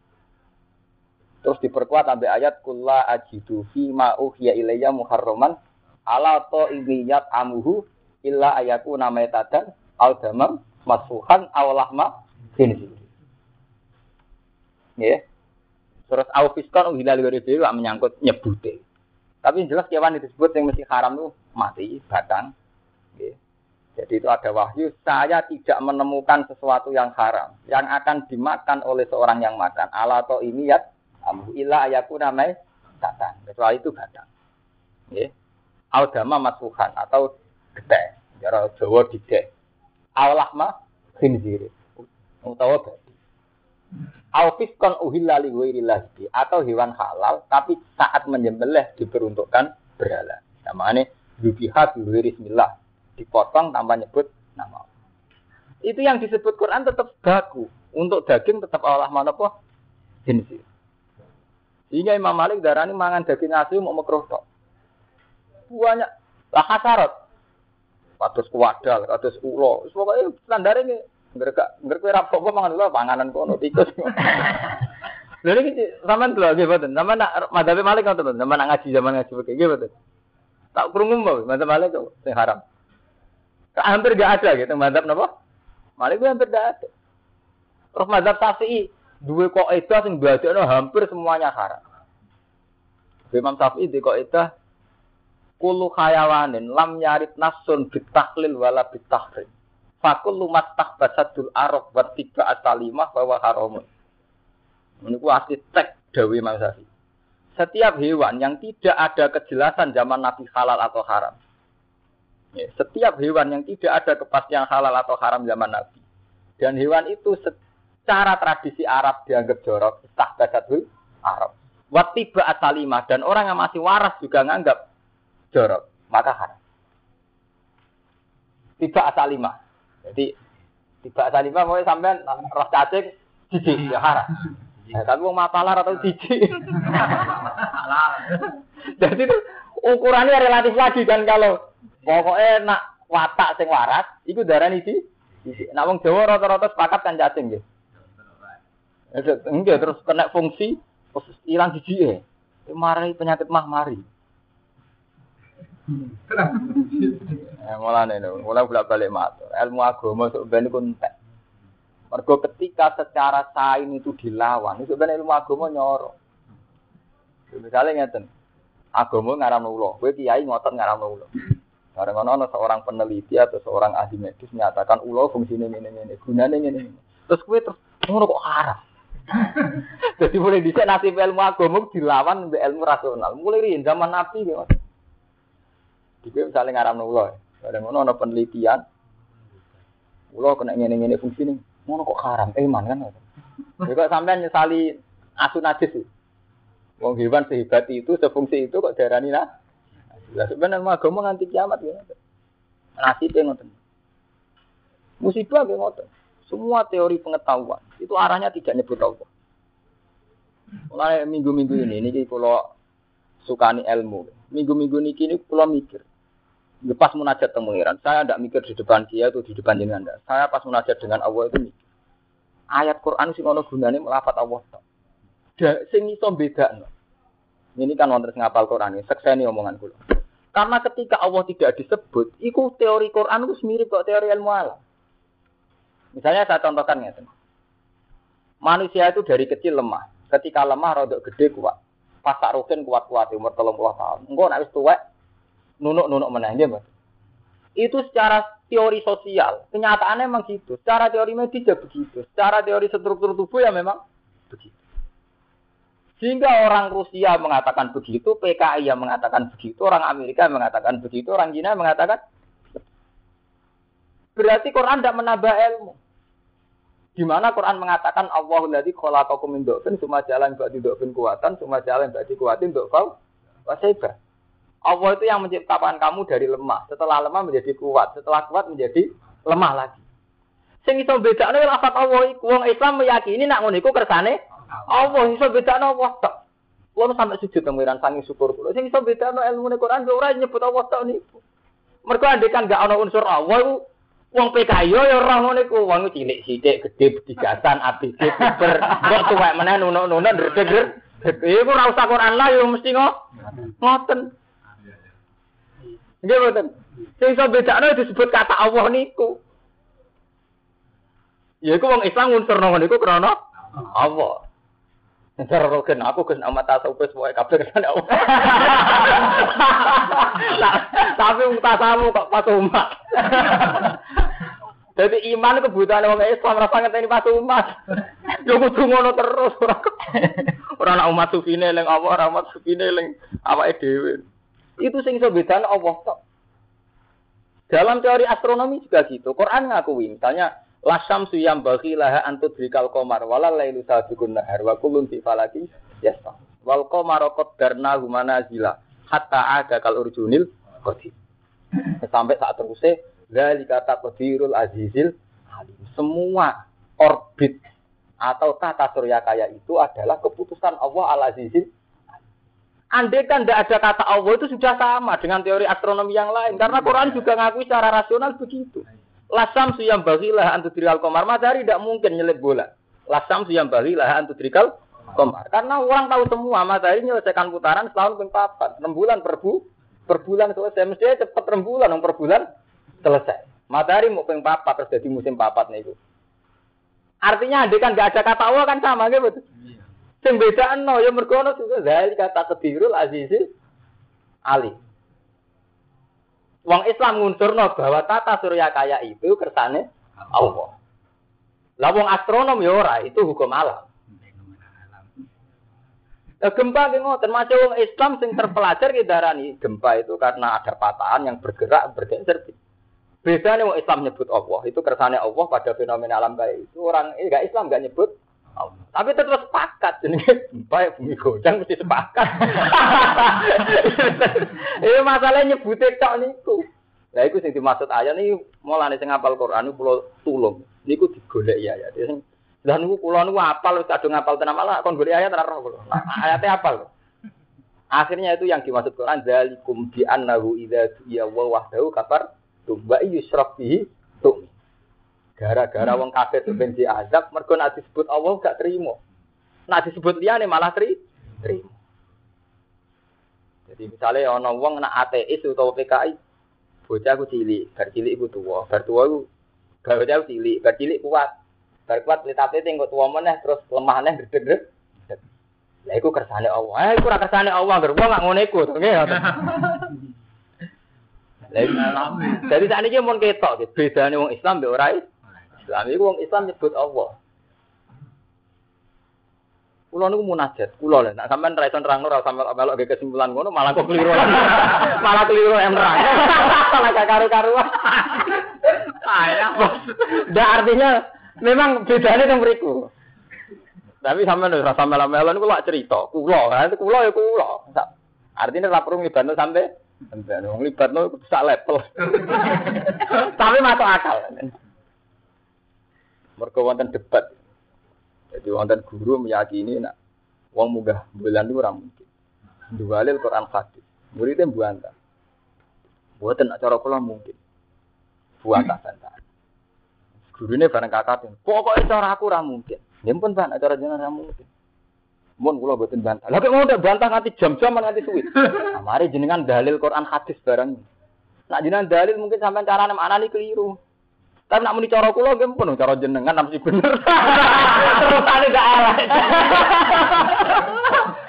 Terus diperkuat sampai ayat kulla ajidu fi ma uhiya ilayya muharraman ala to imiyat amuhu illa ayaku namai tadan al damam masfuhan aw lahma khinzir. Ya. Terus au fiskon uhilal gori menyangkut nyebute. Tapi jelas kewan disebut yang mesti haram itu mati, batang. Jadi itu ada wahyu, saya tidak menemukan sesuatu yang haram, yang akan dimakan oleh seorang yang makan. Ala atau ini ya, amu ayaku namai batang. Kecuali itu batang. Ya. Audama masuhan atau gede, jara Jawa dide. Allah mah khinzir. Utawa babi. Alfiskon uhilla li atau hewan halal tapi saat menyembelih diperuntukkan berhala. Namanya Yubihat bismillah. Dipotong tanpa nyebut nama Itu yang disebut Quran tetap baku. Untuk daging tetap Allah mana po? Jenis. Sehingga Imam Malik darani mangan daging asli mau makruh. Banyak lah hasarat. Kados kuwadal, kados ulo. Pokoknya standar ini Ngereka ngereka rapok kok mangan ulo panganan kono tikus. (laughs) Lha iki sampean delok nggih boten. Sampean nak madhabe Malik ngoten, sampean nak ngaji zaman ngaji begini nggih boten. Tak krungu mbok, mantap Malik kok sing haram. Hampir gak ada gitu, mantap napa? Malik gue hampir gak ada. Terus mantap Syafi'i dua kok itu sing no hampir semuanya haram. Imam Syafi'i di kok itu kulu khayawanin lam nyarit nasun bitahlil wala bitahrim. Fakul lumat tak basadul arok buat tiga asalimah bahwa haramun. Ini ku asli tek Dawi Imam. Setiap hewan yang tidak ada kejelasan zaman Nabi halal atau haram. Ya, setiap hewan yang tidak ada kepastian halal atau haram zaman Nabi. Dan hewan itu secara tradisi Arab dianggap jorok. Istah basadul Arab. Watiba asalimah. Dan orang yang masih waras juga menganggap jorok. Maka haram. Tiba asalimah. Jadi tiba asalimah mau sampai roh cacing jijik ya haram. Ya, tapi mau mapalar atau jijik. (laughs) Jadi itu ukurannya relatif lagi kan kalau pokoknya nak watak sing waras, itu darah sih. Nak wong Jawa rata-rata sepakat kan cacing gitu. Enggak terus kena fungsi terus hilang jijik ya. Mari penyakit mah mari. (laughs) Mulane lho, mulai bolak-balik matur. Ilmu agama sok ben iku entek. Mergo ketika secara sain itu dilawan, itu ben ilmu agama nyoro. Misalnya ngeten, agama ngaramno ulo, kowe kiai ngotot ngaramno ulo. Bareng ana seorang peneliti atau seorang ahli medis menyatakan ulo fungsinya ini ini gunanya ini ini. Terus kowe terus ngono kok haram. (laughs) Jadi mulai dhisik nasib ilmu agama dilawan mbek ilmu rasional. Mulai riyen zaman Nabi ya. Jadi misalnya ngaramno ulo, bareng ana penelitian ulo kena ngene-ngene fungsinya Ngono kok haram, iman kan. Ya kok sampean nyesali asu najis sih. Wong hewan sehebat itu, sefungsi itu kok darani nah. Lah sebenarnya agama nganti kiamat ya. Nasibnya ngoten. Musibah nggih ngoten. Semua teori pengetahuan itu arahnya tidak nyebut Allah. Mulai minggu-minggu ini, ini kalau sukani ilmu. Minggu-minggu ini kini kalau mikir. Pas munajat tentang pengiran, saya tidak mikir di depan dia atau di depan jenengan. Saya pas munajat dengan Allah itu mikir. Ayat Quran sing ono gunane melafat Allah. Da, sing iso bedakno. Ini kan wonten sing ngapal Quran ini, sekseni omongan kula. Karena ketika Allah tidak disebut, itu teori Quran itu mirip kok teori ilmu alam. Misalnya saya contohkan ya, manusia itu dari kecil lemah. Ketika lemah rodok gede kuat. Pas tak rukin kuat-kuat umur telung puluh tahun. Enggak nak tua, nunuk-nunuk menang mas. Itu secara teori sosial. Kenyataannya memang gitu. Secara teori medis ya begitu. Secara teori struktur tubuh ya memang begitu. Sehingga orang Rusia mengatakan begitu, PKI yang mengatakan begitu, orang Amerika mengatakan begitu, orang Cina mengatakan berarti Quran tidak menambah ilmu. Di mana Quran mengatakan Allahul ladzi khalaqakum min summa jalan ba'di dhafin kuatan summa jalan ba'di kuatin dhafau wasaiba. Allah itu yang menciptakan kamu dari lemah, setelah lemah menjadi kuat, setelah kuat menjadi lemah lagi. Sing iso bedakno lafaz Allah iku wong Islam meyakini nak ngono iku kersane Allah iso bedakno Allah tok. Kulo sampai sujud pengiran sangi syukur kulo. Sing iso bedakno ilmu Quran ora nyebut Allah tok niku. Mergo andekan gak ana unsur Allah iku Wong PKI ya ora ngono iku, wong cilik sithik, gedhe bedigasan, abis ber, kok tuwek meneh nuno-nuno ndredeg. Iku ora usah Quran lah yo mesti ngoten. Nggih mboten. Sing iso bedakno disebut kata Allah niku. Ya iku wong Islam unsur ngono niku krana Allah. Ntar roken aku kes nama tasawuf wae kabeh kesan Allah. (laughs) Tapi wong tasawuf kok pas umat. (laughs) Jadi iman kebutuhan orang Islam rasa ngerti pas umat. Yo kudu ngono terus ora. Ora nak umat sufine eling apa, ora umat sufine eling awake dhewe. Itu sing iso bedane Allah tok. Dalam teori astronomi juga gitu. Quran ngakui misalnya Lasam suyam bagi laha antut rikal komar wala lailu sabiqun nahar wa kulun fi falaki yasta. Wal komar darna humana zila hatta ada kal urjunil qadim. Sampai saat terusnya kata qadirul azizil Semua orbit atau tata surya kaya itu adalah keputusan Allah al azizil Andai kan tidak ada kata Allah itu sudah sama dengan teori astronomi yang lain. Karena Quran juga ngakui secara rasional begitu. Lasam suyam bagilah antudrikal komar. Matahari tidak mungkin nyelip bola. Lasam suyam bagilah antudrikal komar. Karena orang tahu semua matahari menyelesaikan putaran setahun ping. 6 bulan per, bu, per bulan selesai. Mestinya cepat 6 bulan per bulan selesai. Matahari mau ping papat terus jadi musim papat nih itu. Artinya andai kan gak ada kata Allah kan sama gitu. betul. Sing no ya mergono juga dari kata kedirul azizil ali. Wong Islam ngunsurno bahwa tata surya kaya itu kersane Allah. Lah wong astronom ya ora, itu hukum alam. Nah, gempa ki ngoten, macam wong Islam sing terpelajar ki darani gempa itu karena ada patahan yang bergerak bergeser. Beda nih wong Islam nyebut Allah, itu kersane Allah pada fenomena alam kayak itu. Orang enggak Islam enggak nyebut. Tapi tetap sepakat jenenge (laughs) baik bumi godang mesti sepakat. (laughs) Ini masalahnya nyebute tok niku. Lah iku sing dimaksud ayat ini mulane sing ngapal Quran kula tulung. Niku digolek ya ya. Sing lah niku kula niku apal wis kadung ngapal tenan malah kon golek ayat ora roh. Ayate apal. Akhirnya itu yang dimaksud Quran zalikum bi annahu idza ya wa wahdahu kafar tumba yusraf bihi tum. Gara-gara hmm. wong kafir itu ben diazab, mergo nek disebut Allah gak terima. Nek disebut liyane malah tri terima. Jadi misalnya ana wong nak ateis utawa PKI, bocah aku cilik, bar cilik iku tuwa, bar tuwa iku bocah cilik, bar cilik kuat. Bar kuat litate tinggal tuwa meneh terus lemah meneh gede-gede. Lah iku kersane Allah. Eh iku ora kersane Allah, ger wong gak ngono iku, nggih. (laughs) Jadi saat ini mau ketok, bedanya wong Islam be ora Islam itu wong Islam nyebut Allah. Kulo niku munajat, kulo lho. Nek sampean ra iso nerangno ora sampe melok ge kesimpulan ngono malah kok keliru. (laughs) malah keliru nerang. (laughs) Malah gak karu-karuan. Ayah. Dah artinya memang bedanya yang beriku. Tapi sampean ora sampe melo niku lak cerita. Kulo, kan itu kulo ya kulo. Artinya ora perlu ngibano sampai Sampai wong libat no sak level. (laughs) Tapi masuk akal. Mergo wonten debat. Jadi wonten guru meyakini nak wong munggah bulan itu ora mungkin. Dualil Quran hadis. Muridnya buanta. Buatan acara kula mungkin. Buanta santai. Gurune bareng kakak pokoknya cara aku ora mungkin. Ya pun ban acara jenengan ora mungkin. Mun kula boten bantah. Kok mau bantah nganti jam-jam nganti suwi. Nah, mari jenengan dalil Quran hadis bareng. Nak jenengan dalil mungkin sampean carane maknane keliru. Tapi nak muni cara kula nggih pun cara jenengan mesti bener. Terus ane gak alah.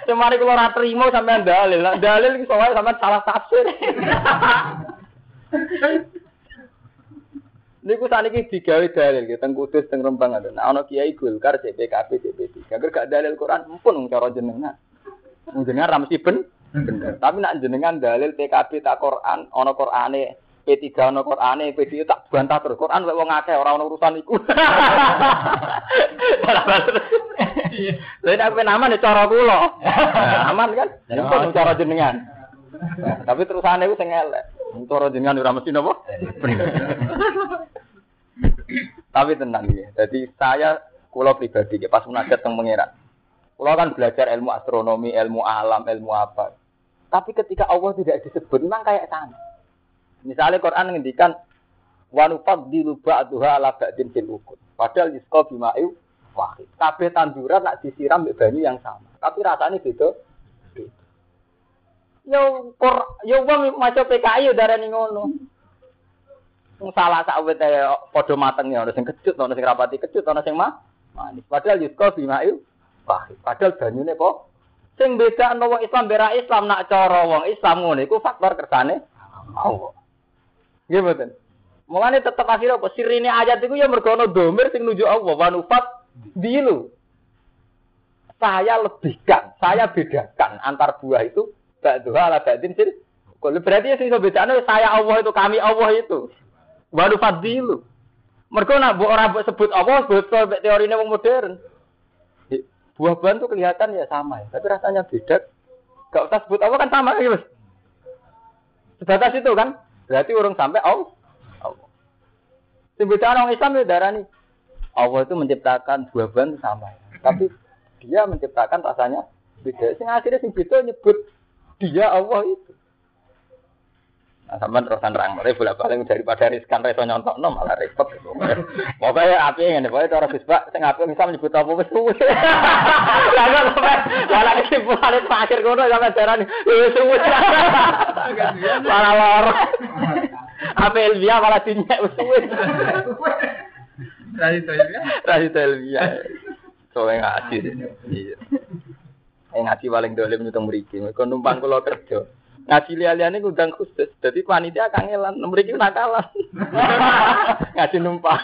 Cemari kula ora trimo sampean dalil. Dalil iki soalnya sampean salah tafsir. Niku saniki digawe dalil gitu, teng Kudus teng Rembang ada. Nah ana Kiai Golkar CPKB CP3. Agar gak dalil Quran pun cara jenengan. Jenengan ra mesti ben bener. Tapi nak jenengan dalil PKB tak Quran, ana Qurane P3 ana Qurane, P2 tak bantah terus. Quran wong akeh ora ono urusan iku. (laughs) Lain aku aman ya cara kula. Aman kan? Itu cara jenengan. Tapi terusane iku sing elek. Cara jenengan ora mesti napa? (laughs) Tapi tenang ya. Jadi saya kulo pribadi pas munajat teng pangeran. Kulo kan belajar ilmu astronomi, ilmu alam, ilmu apa. Tapi ketika Allah tidak disebut memang kayak sana. Misalnya Quran ngendikan wanufat di ba'duha ala ba'din fil ukut. Padahal yusqa bima'u wahid. Kabeh tanduran nak disiram mbek banyu yang sama. Tapi rasanya beda. Yo por yo wong maca PKI yo darani ngono. Salah sak wit padha mateng ya, sing kecut, ana sing rapati kecut, ana sing mah manis. Padahal yusko bima'il pahit. Padahal banyune kok sing beda ana Islam bera Islam nak cara wong Islam ngono iku faktor kersane Allah. Nggih mboten. Mulane tetep akhirnya apa sirine ayat iku ya mergo ana domir sing nuju Allah wa nufat dilu. Saya lebihkan, saya bedakan antar buah itu ba'duha ala ba'din fil Kalau berarti sing iso bedane saya Allah itu kami Allah itu. Waduh fadilu. Mereka nak buat orang sebut Allah, betul teori ini wong modern. Buah-buahan tuh kelihatan ya sama ya, tapi rasanya beda. Gak usah sebut Allah kan sama ya mas. Sebatas itu kan, berarti orang sampai Allah. Allah. Sebutkan orang Islam ya darah nih. Allah itu menciptakan buah-buahan itu sama. Tapi dia menciptakan rasanya beda. Sing akhirnya sing beda nyebut dia Allah itu. Nah, sama terusan terang, mulai bolak balik daripada riskan reso nyontok no malah repot. Pokoknya api ini, pokoknya cara bisbak, saya ngapain bisa menyebut apa wis suwe. Lalu sampai malah kesimpulan itu akhir kono sampai darah nih, wis suwe. Malah lor. Apa Elvia malah dinyek wis suwe. Radit Elvia. Radit Elvia. Soalnya ngaji. Iya. Ngaji paling dolim itu mriki. Mereka numpang kula kerja. Ngaji liya-liyane ngundang khusus. Dadi panitia kangelan, mriki nakalan. (laughs) ngaji numpang.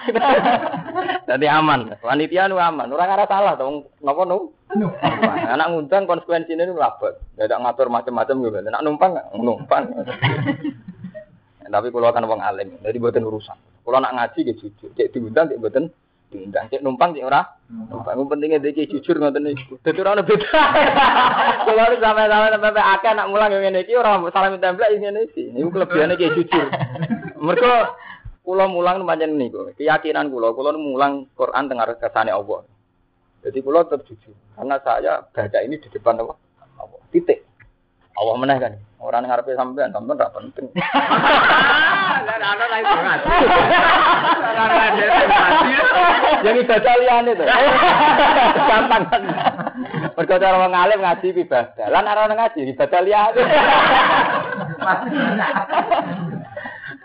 (laughs) Dadi aman. Panitia nu aman. Ora ngara salah to napa nu? Anak ngundang konsekuensine nu labet. Dadak ngatur macam-macam gitu. Nek numpang numpang. (laughs) Tapi kalau kan wong alim, jadi buatin urusan. Kalau nak ngaji gitu jujur, cek diundang, cek buatin diundang, cek numpang, cek ora. Numpang, pentingnya dia jujur ngoten niku. Dadi ora ono beda. (laughs) Kalau harus sampai-sampai sampai akeh nak mulang ngene iki ora salam template ngene iki. Niku kelebihane ki jujur. (laughs) Mergo kula mulang pancen niku. Keyakinan kula, kula mulang Quran tengah kersane Allah. Jadi kula tetap jujur. Karena saya baca ini di depan. Allah. Titik. Allah meneh kan. Orang ngarepe sampean, sampean ora penting. (laughs) Lah ana lagi banget. Yang ibadah liyane to. Gampang. Mergo cara wong alim ngaji ibadah. Lan ora ngaji ibadah liyane. (laughs)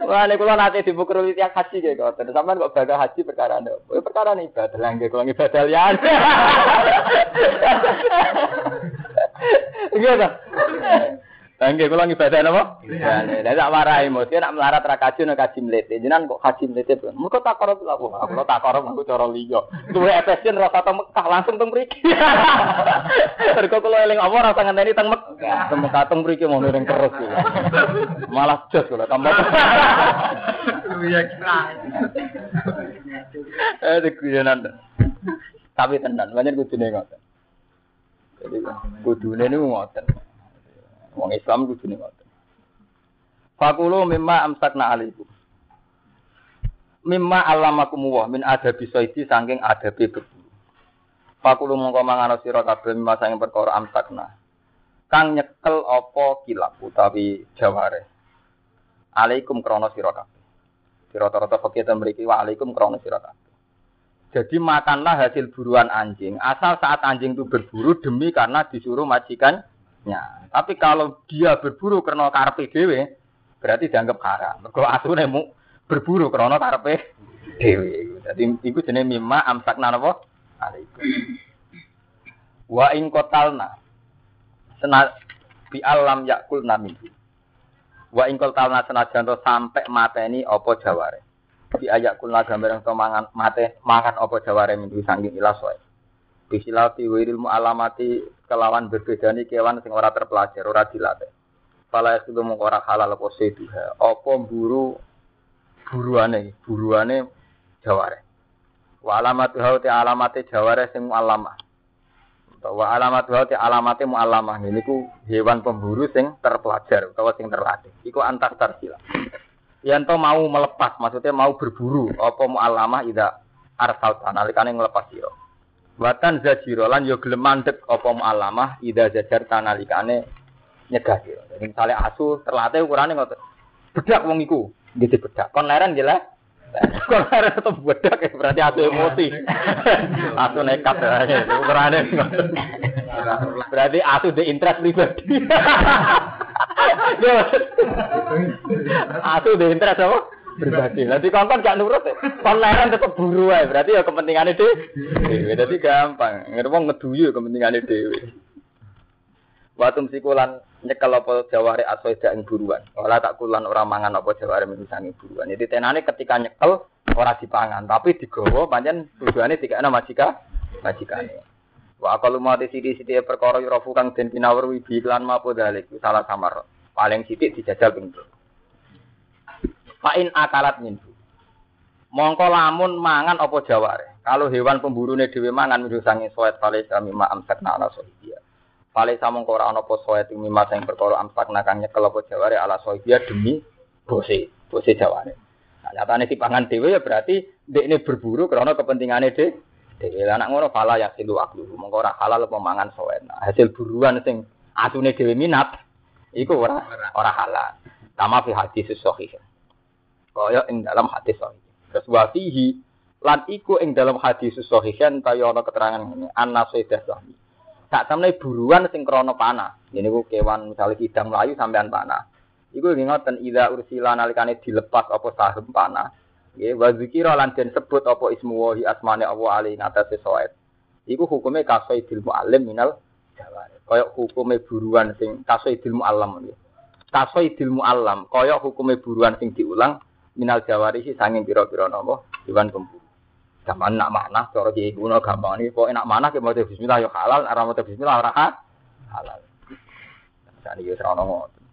Wah, nek kula nate dibukro tiang haji kayak ngoten. Sampeyan kok bakal haji perkara. Oh, perkara nih ibadah lah nggih kula ibadah liyane. (laughs) Iya ta? Angge kula ngibadah napa? Lah tak marahi mesti nek melarat ra kaji nek kaji mlete. Jenengan kok kaji mlete. Muga tak karo aku. Aku tak karo aku cara liya. Duwe efesien rasa teng Mekah langsung teng mriki. (laughs) Mergo kula eling apa rasa ngenteni teng Mekah. Teng Mekah teng mriki mau ning terus. Malah jos kula tambah. (laughs) Iya kira. Eh dikuyenan. Tapi tenan, banyak kudune ngoten. Jadi kudune niku ngoten. Wong Islam kudu ngoten. Fakulu mimma amsakna alaikum. Mimma alamakum wa min adabi saidi saking adabi berburu. Fakulu mongko mangan sira kabeh mimma saking perkara amsakna. Kang nyekel apa kilap utawi jaware. Alaikum krana sira kabeh. Sira-rata fakih mriki wa alaikum krana sira kabeh. Jadi makanlah hasil buruan anjing. Asal saat anjing itu berburu demi karena disuruh majikannya. Tapi kalau dia berburu karena karpe dewe, berarti dianggap haram. Mergo asune mu berburu krana karepe dhewe. Dadi iku jenenge mimma napa? Alaikum. Wa in qatalna. Sena bi alam yakul namin. Wa in qatalna senajan sampe mateni apa jaware. Bi ayak kulna gambar yang mangan mate makan apa jaware minggu sangking ilas wae. Bisilati wiril alamati kelawan berbedani kewan sing ora terpelajar, ora dilatih. Fala itu mung ora halal apa seduha. Apa buru buruane, buruane jaware. Wa alamat hau te alamate jaware sing alamah. Wa alamat hau te alamate mu alamah. Ini ku hewan pemburu sing terpelajar utawa sing terlatih. Iku antar tarsila. Yanto mau melepas, maksudnya mau berburu. Apa mu alamah ida arsal nalikane ngelepas sira. Watan zajiro lan yo gelem mandek mu alamah ida zajar tanalikane nyegah. Jadi misalnya asu terlatih ukurannya ngotot. Bedak wong iku, gitu bedak. Kon jelas. Kon leren tetep bedak ya berarti asu emosi. asu nekat ya. Ukurannya Berarti asu di interest pribadi. asu di interest apa? pribadi. Nanti kawan gak nurut, kon leren tetep buru ae. Berarti ya kepentingannya dhewe. Jadi gampang. Ngerti ngeduyu kepentingannya dhewe. Watum sikulan nyekel apa jaware asoida ing buruan. Ora tak kulan ora mangan apa jaware misangi buruan. Jadi tenane ketika nyekel ora dipangan, tapi digawa pancen tujuane dikene majika majikane. Wa aqalu ma sidi-sidi perkara yurafu kang den pinawruhi bi lan mapo dalik salah samar. Paling sithik dijajal ping Fa in akalat minhu. Mongko lamun mangan apa jaware. Kalau hewan pemburune dhewe mangan sange soet pale kami ma amsakna ala sohidia. Pale samong ora ana apa soe mimma sing perkara amsak nakang nyekel apa jaware ala sohia demi bose, bose jaware. Nah, nyatane dipangan dhewe ya berarti ini berburu karena kepentingane dhewe. Dhewe anak ngono fala ya silu aklu. Mongko ora halal apa mangan soe. Nah, hasil buruan sing atune dhewe minat iku ora ora halal. Sama fi hadis sahih. Kaya ing dalam hadis sahih. Terus wa fihi lan iku ing dalam hadis sahih kaya ana keterangan ngene anna sayyidah sahih tak temne buruan sing krana panah. Ini ku kewan misalnya kidang melayu sampean panah. Iku ngoten ida ursila nalikane dilepas apa saham panah. Nggih wa zikira lan den sebut apa ismu wahi asmane Allah ali ngatasé soet. Iku hukume kasaidil muallim minal jawari. Kaya hukume buruan sing kasaidil muallam nggih. Kasaidil muallam kaya hukume buruan sing diulang minal jawari sanging pira-pira napa hewan pemburu. Zaman nak mana, cara kiai kuno gampang ini. Kok enak mana, kita mau Bismillah ya halal, arah mau Bismillah ora halal. Jadi ya serana ngoten.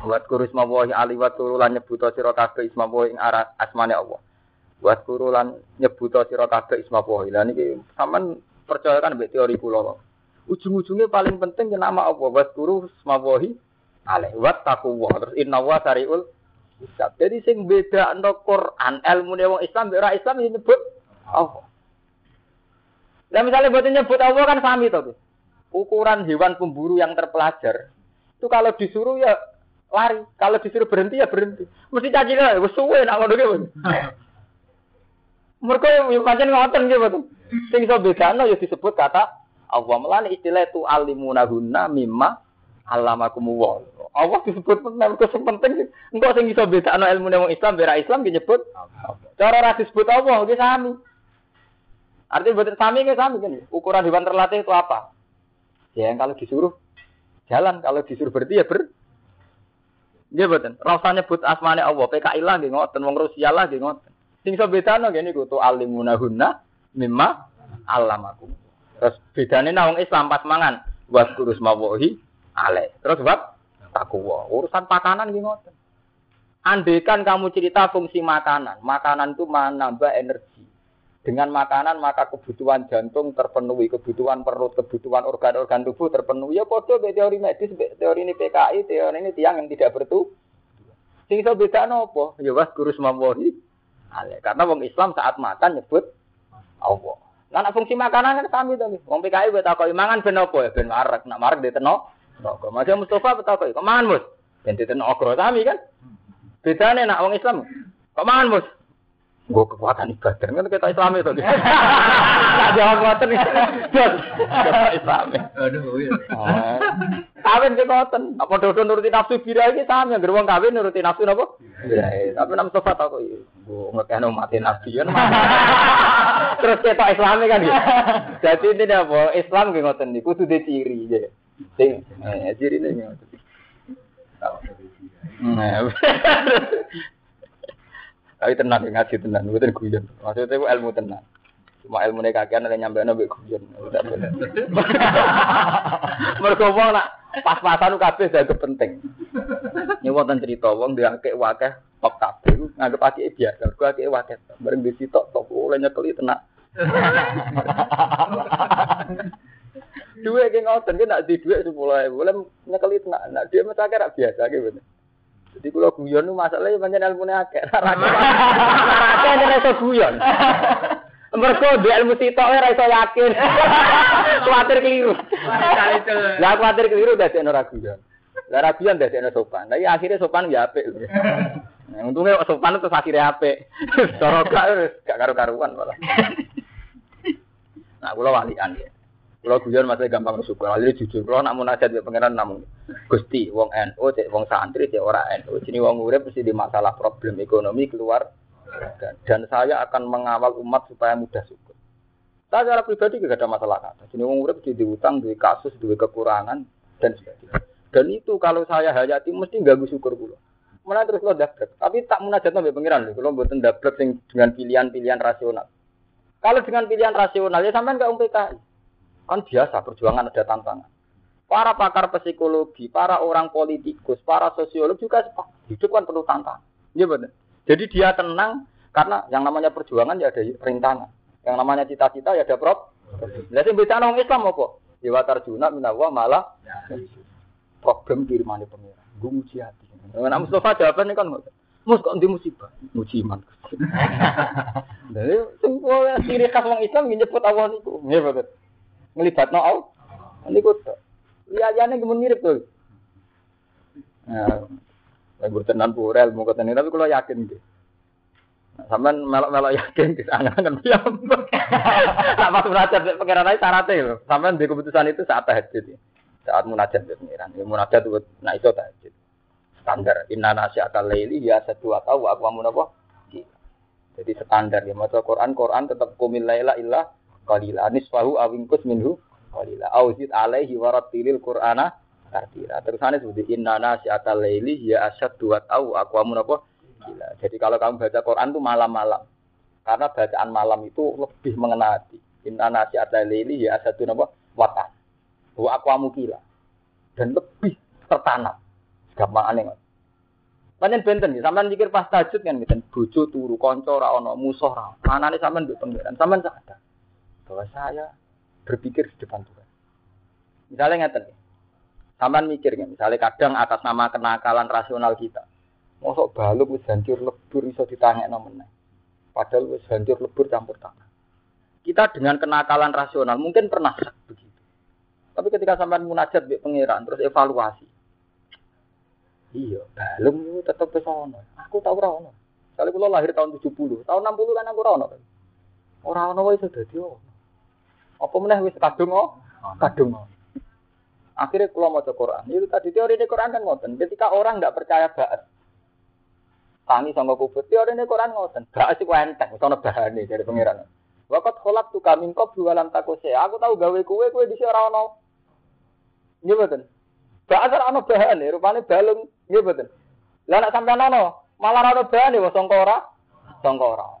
Buat kurus mawahi aliwat turulan nyebuto sira kabeh isma ing arah asmane Allah. Buat kurulan nyebuto sira kabeh isma wahi. Lah niki sampean percaya kan mbek teori kula. Ujung-ujungnya paling penting ya nama Allah. Buat kuru isma wahi alaih. Wat taqwa. Terus inna wa sariul Jadi sing beda no Quran ilmu wong Islam ora Islam nyebut Allah. Nah misalnya buat nyebut Allah kan sami toh. Ukuran hewan pemburu yang terpelajar itu kalau disuruh ya lari, kalau disuruh berhenti ya berhenti. Mesti caci lah, wes suwe nak ngono gitu. Mereka yang pancen ngoten gitu. Sing iso bedano ya disebut kata Allah melani istilah itu alimunahunna mimma alamakumullah. Allah disebut mergo sing penting engko sing iso bedano ilmu wong Islam bera Islam disebut cara ra disebut Allah iki sami. Artinya buatan sami nggak sami kan? Ukuran hewan terlatih itu apa? Ya yang kalau disuruh jalan, kalau disuruh berhenti ya ber. Dia buatan. Rasanya but asmane Allah, PKI lah nggih ngoten, wong Rusia lah nggih ngoten. Sing iso bedano ngene iku tu alimunahunna mimma alamakum. Terus bedane nang Islam pas mangan wa kurus mawahi ale. Terus bab takwa. Urusan pakanan nggih ngoten. Andaikan kamu cerita fungsi makanan, makanan itu menambah energi. Dengan makanan maka kebutuhan jantung terpenuhi, kebutuhan perut, kebutuhan organ-organ tubuh terpenuhi. Ya podo teori medis, teori ini PKI, teori ini tiang yang tidak bertu. Sing iso bedakno apa? Ya was guru. Ale, karena wong Islam saat makan nyebut Allah. Lah nek fungsi makanan kan sami to nggih. Wong PKI wis takoki mangan ben apa ya ben marek. Nek marek diteno. Kok Mas Mustafa takoki, kok mangan Mus? Ben diteno ogro sami kan. Bedane nek wong Islam kok mangan Mus? Gue kekuatan ibadah kan kita Islam itu. Tak (laughs) jawab ngoten. Kita Islam. Aduh, iya. Kawin ke ngoten. Apa dodo nuruti nafsu bira iki sami anggere wong kawin nuruti nafsu napa? Bira. Tapi nam sofa tak kok gue ngekeno mati nabi (laughs) kan. Terus kita Islam kan gitu. Jadi ini apa? Islam ngoten niku kudu ciri ya. Sing eh cirine ngoten. Nah, (laughs) tapi tenang ngaji tenang, bukan guyon. Maksudnya itu ilmu tenang. Cuma ilmu nih kakian ada nyampe nabi guyon. (laughs) Mereka wong nak pas-pasan kabeh saya penting. Ini wonten cerita wong dia akeh wakeh top kabeh nganggep akeh biasa. Mergo akeh wakeh. Bareng di situ top oleh nyekeli tenang. (laughs) Dua ki ngoten ki nak di dhuwit 10.000 boleh nyekeli tenang. Nak dia mesti akeh biasa ki bener. Jadi kalau guyon itu masalahnya banyak ilmu akeh. (laughs) Akeh nek iso guyon. Mergo di ilmu sitok ora iso yakin. (laughs) Kuatir keliru. Lah kuatir keliru dadi ora guyon. Lah ra guyon dadi sopan. Lah akhirnya sopan ya apik. (laughs) Nah, untungnya sopan itu akhirnya apik. Cara gak gak karu-karuan malah. Nah, kula walian ya. Kalau guyon masih gampang bersyukur. Lalu jujur, kalau nak munajat ya pangeran namun gusti, wong NU, cek wong santri, cek ora NU. Jadi wong urip mesti di masalah problem ekonomi keluar. Dan, saya akan mengawal umat supaya mudah syukur. Saya secara pribadi tidak ada masalah kata. Jadi wong urip mesti diutang, di kasus, di kekurangan dan sebagainya. Dan itu kalau saya hayati mesti ganggu syukur pula. Mulai terus lo dablek. Tapi tak munajat nabi pangeran. Kalau buatan dablek dengan pilihan-pilihan rasional. Kalau dengan pilihan rasional ya sampai nggak PKI. Kan biasa perjuangan ada tantangan. Para pakar psikologi, para orang politikus, para sosiolog juga hidup kan perlu tantangan. Iya benar. Jadi dia tenang karena yang namanya perjuangan ya ada rintangan. Yang namanya cita-cita ya ada prop. Jadi bisa orang Islam apa? Ya tarjuna minawa malah problem kirimane pengira. Gue muji hati. Nah, Mustafa jawabannya kan Mus kok musibah? Muji iman. Jadi, semua ciri khas orang Islam nyebut awal itu. Iya betul ngelibat no Allah. Kok liyane gemun mirip tuh. Nah, lagi bertenan purel mau ketemu tapi kalau yakin gitu. Nah, sampean melok-melok yakin (laughs) sana kan diam. Tak pas munajat pengiran syaratnya loh. Sampean di keputusan itu saat tahajud. Saat munajat di pengiran. Ya munajat itu nah itu tahajud. Standar inna nasya'atal laili ya satu atau aku amun apa? Jadi standar ya maca Quran Quran tetap kumil laila illa qalila. Nisfahu awingkus minhu qalila. Auzid alaihi warattilil qur'ana tartila terusane seperti inna nasyatal laili ya asyad dua au aqwamun apa? Gila. Jadi kalau kamu baca Quran tuh malam-malam. Karena bacaan malam itu lebih mengena hati. Inna nasyatal laili ya asyad apa? Watan wa aqwamu gila. Dan lebih tertanam. Gampang aneh Panjen benten ya, sampean mikir pas tajud kan ngeten, bojo turu, kanca ora ana, musuh ora. Manane sampean mbek pangeran, sampean sadar bahwa saya berpikir di depan Tuhan. Misalnya ngeten, sampean mikir kan, misalnya kadang atas nama kenakalan rasional kita, mosok baluk wis hancur lebur iso ditangekno meneh. Padahal wis hancur lebur campur tanah. Kita dengan kenakalan rasional mungkin pernah begitu. Tapi ketika sampean munajat mbek pangeran terus evaluasi. Iya, balung tetap besono. Aku tahu ora ono. Kali kula lahir tahun 70, tahun 60 kan aku ora ono. Ora ono wae sudah ono. Apa meneh wis kadung oh? Kadung. Akhirnya kalau mau Quran, itu tadi teori di Quran kan ngoten. Ketika orang nggak percaya baat, tangi sama kubur, teori di Quran ngoten. Baat sih enteng, soalnya bahan dari pengiran. Wakat kolak tuh kami kok dua lam takuse. Aku tahu gawe kue kue di sini ono. Iya betul. Baat ora ono bahan, rupanya balung. Iya betul. Lah ono, malah ono bahan ya, songkora, songkora.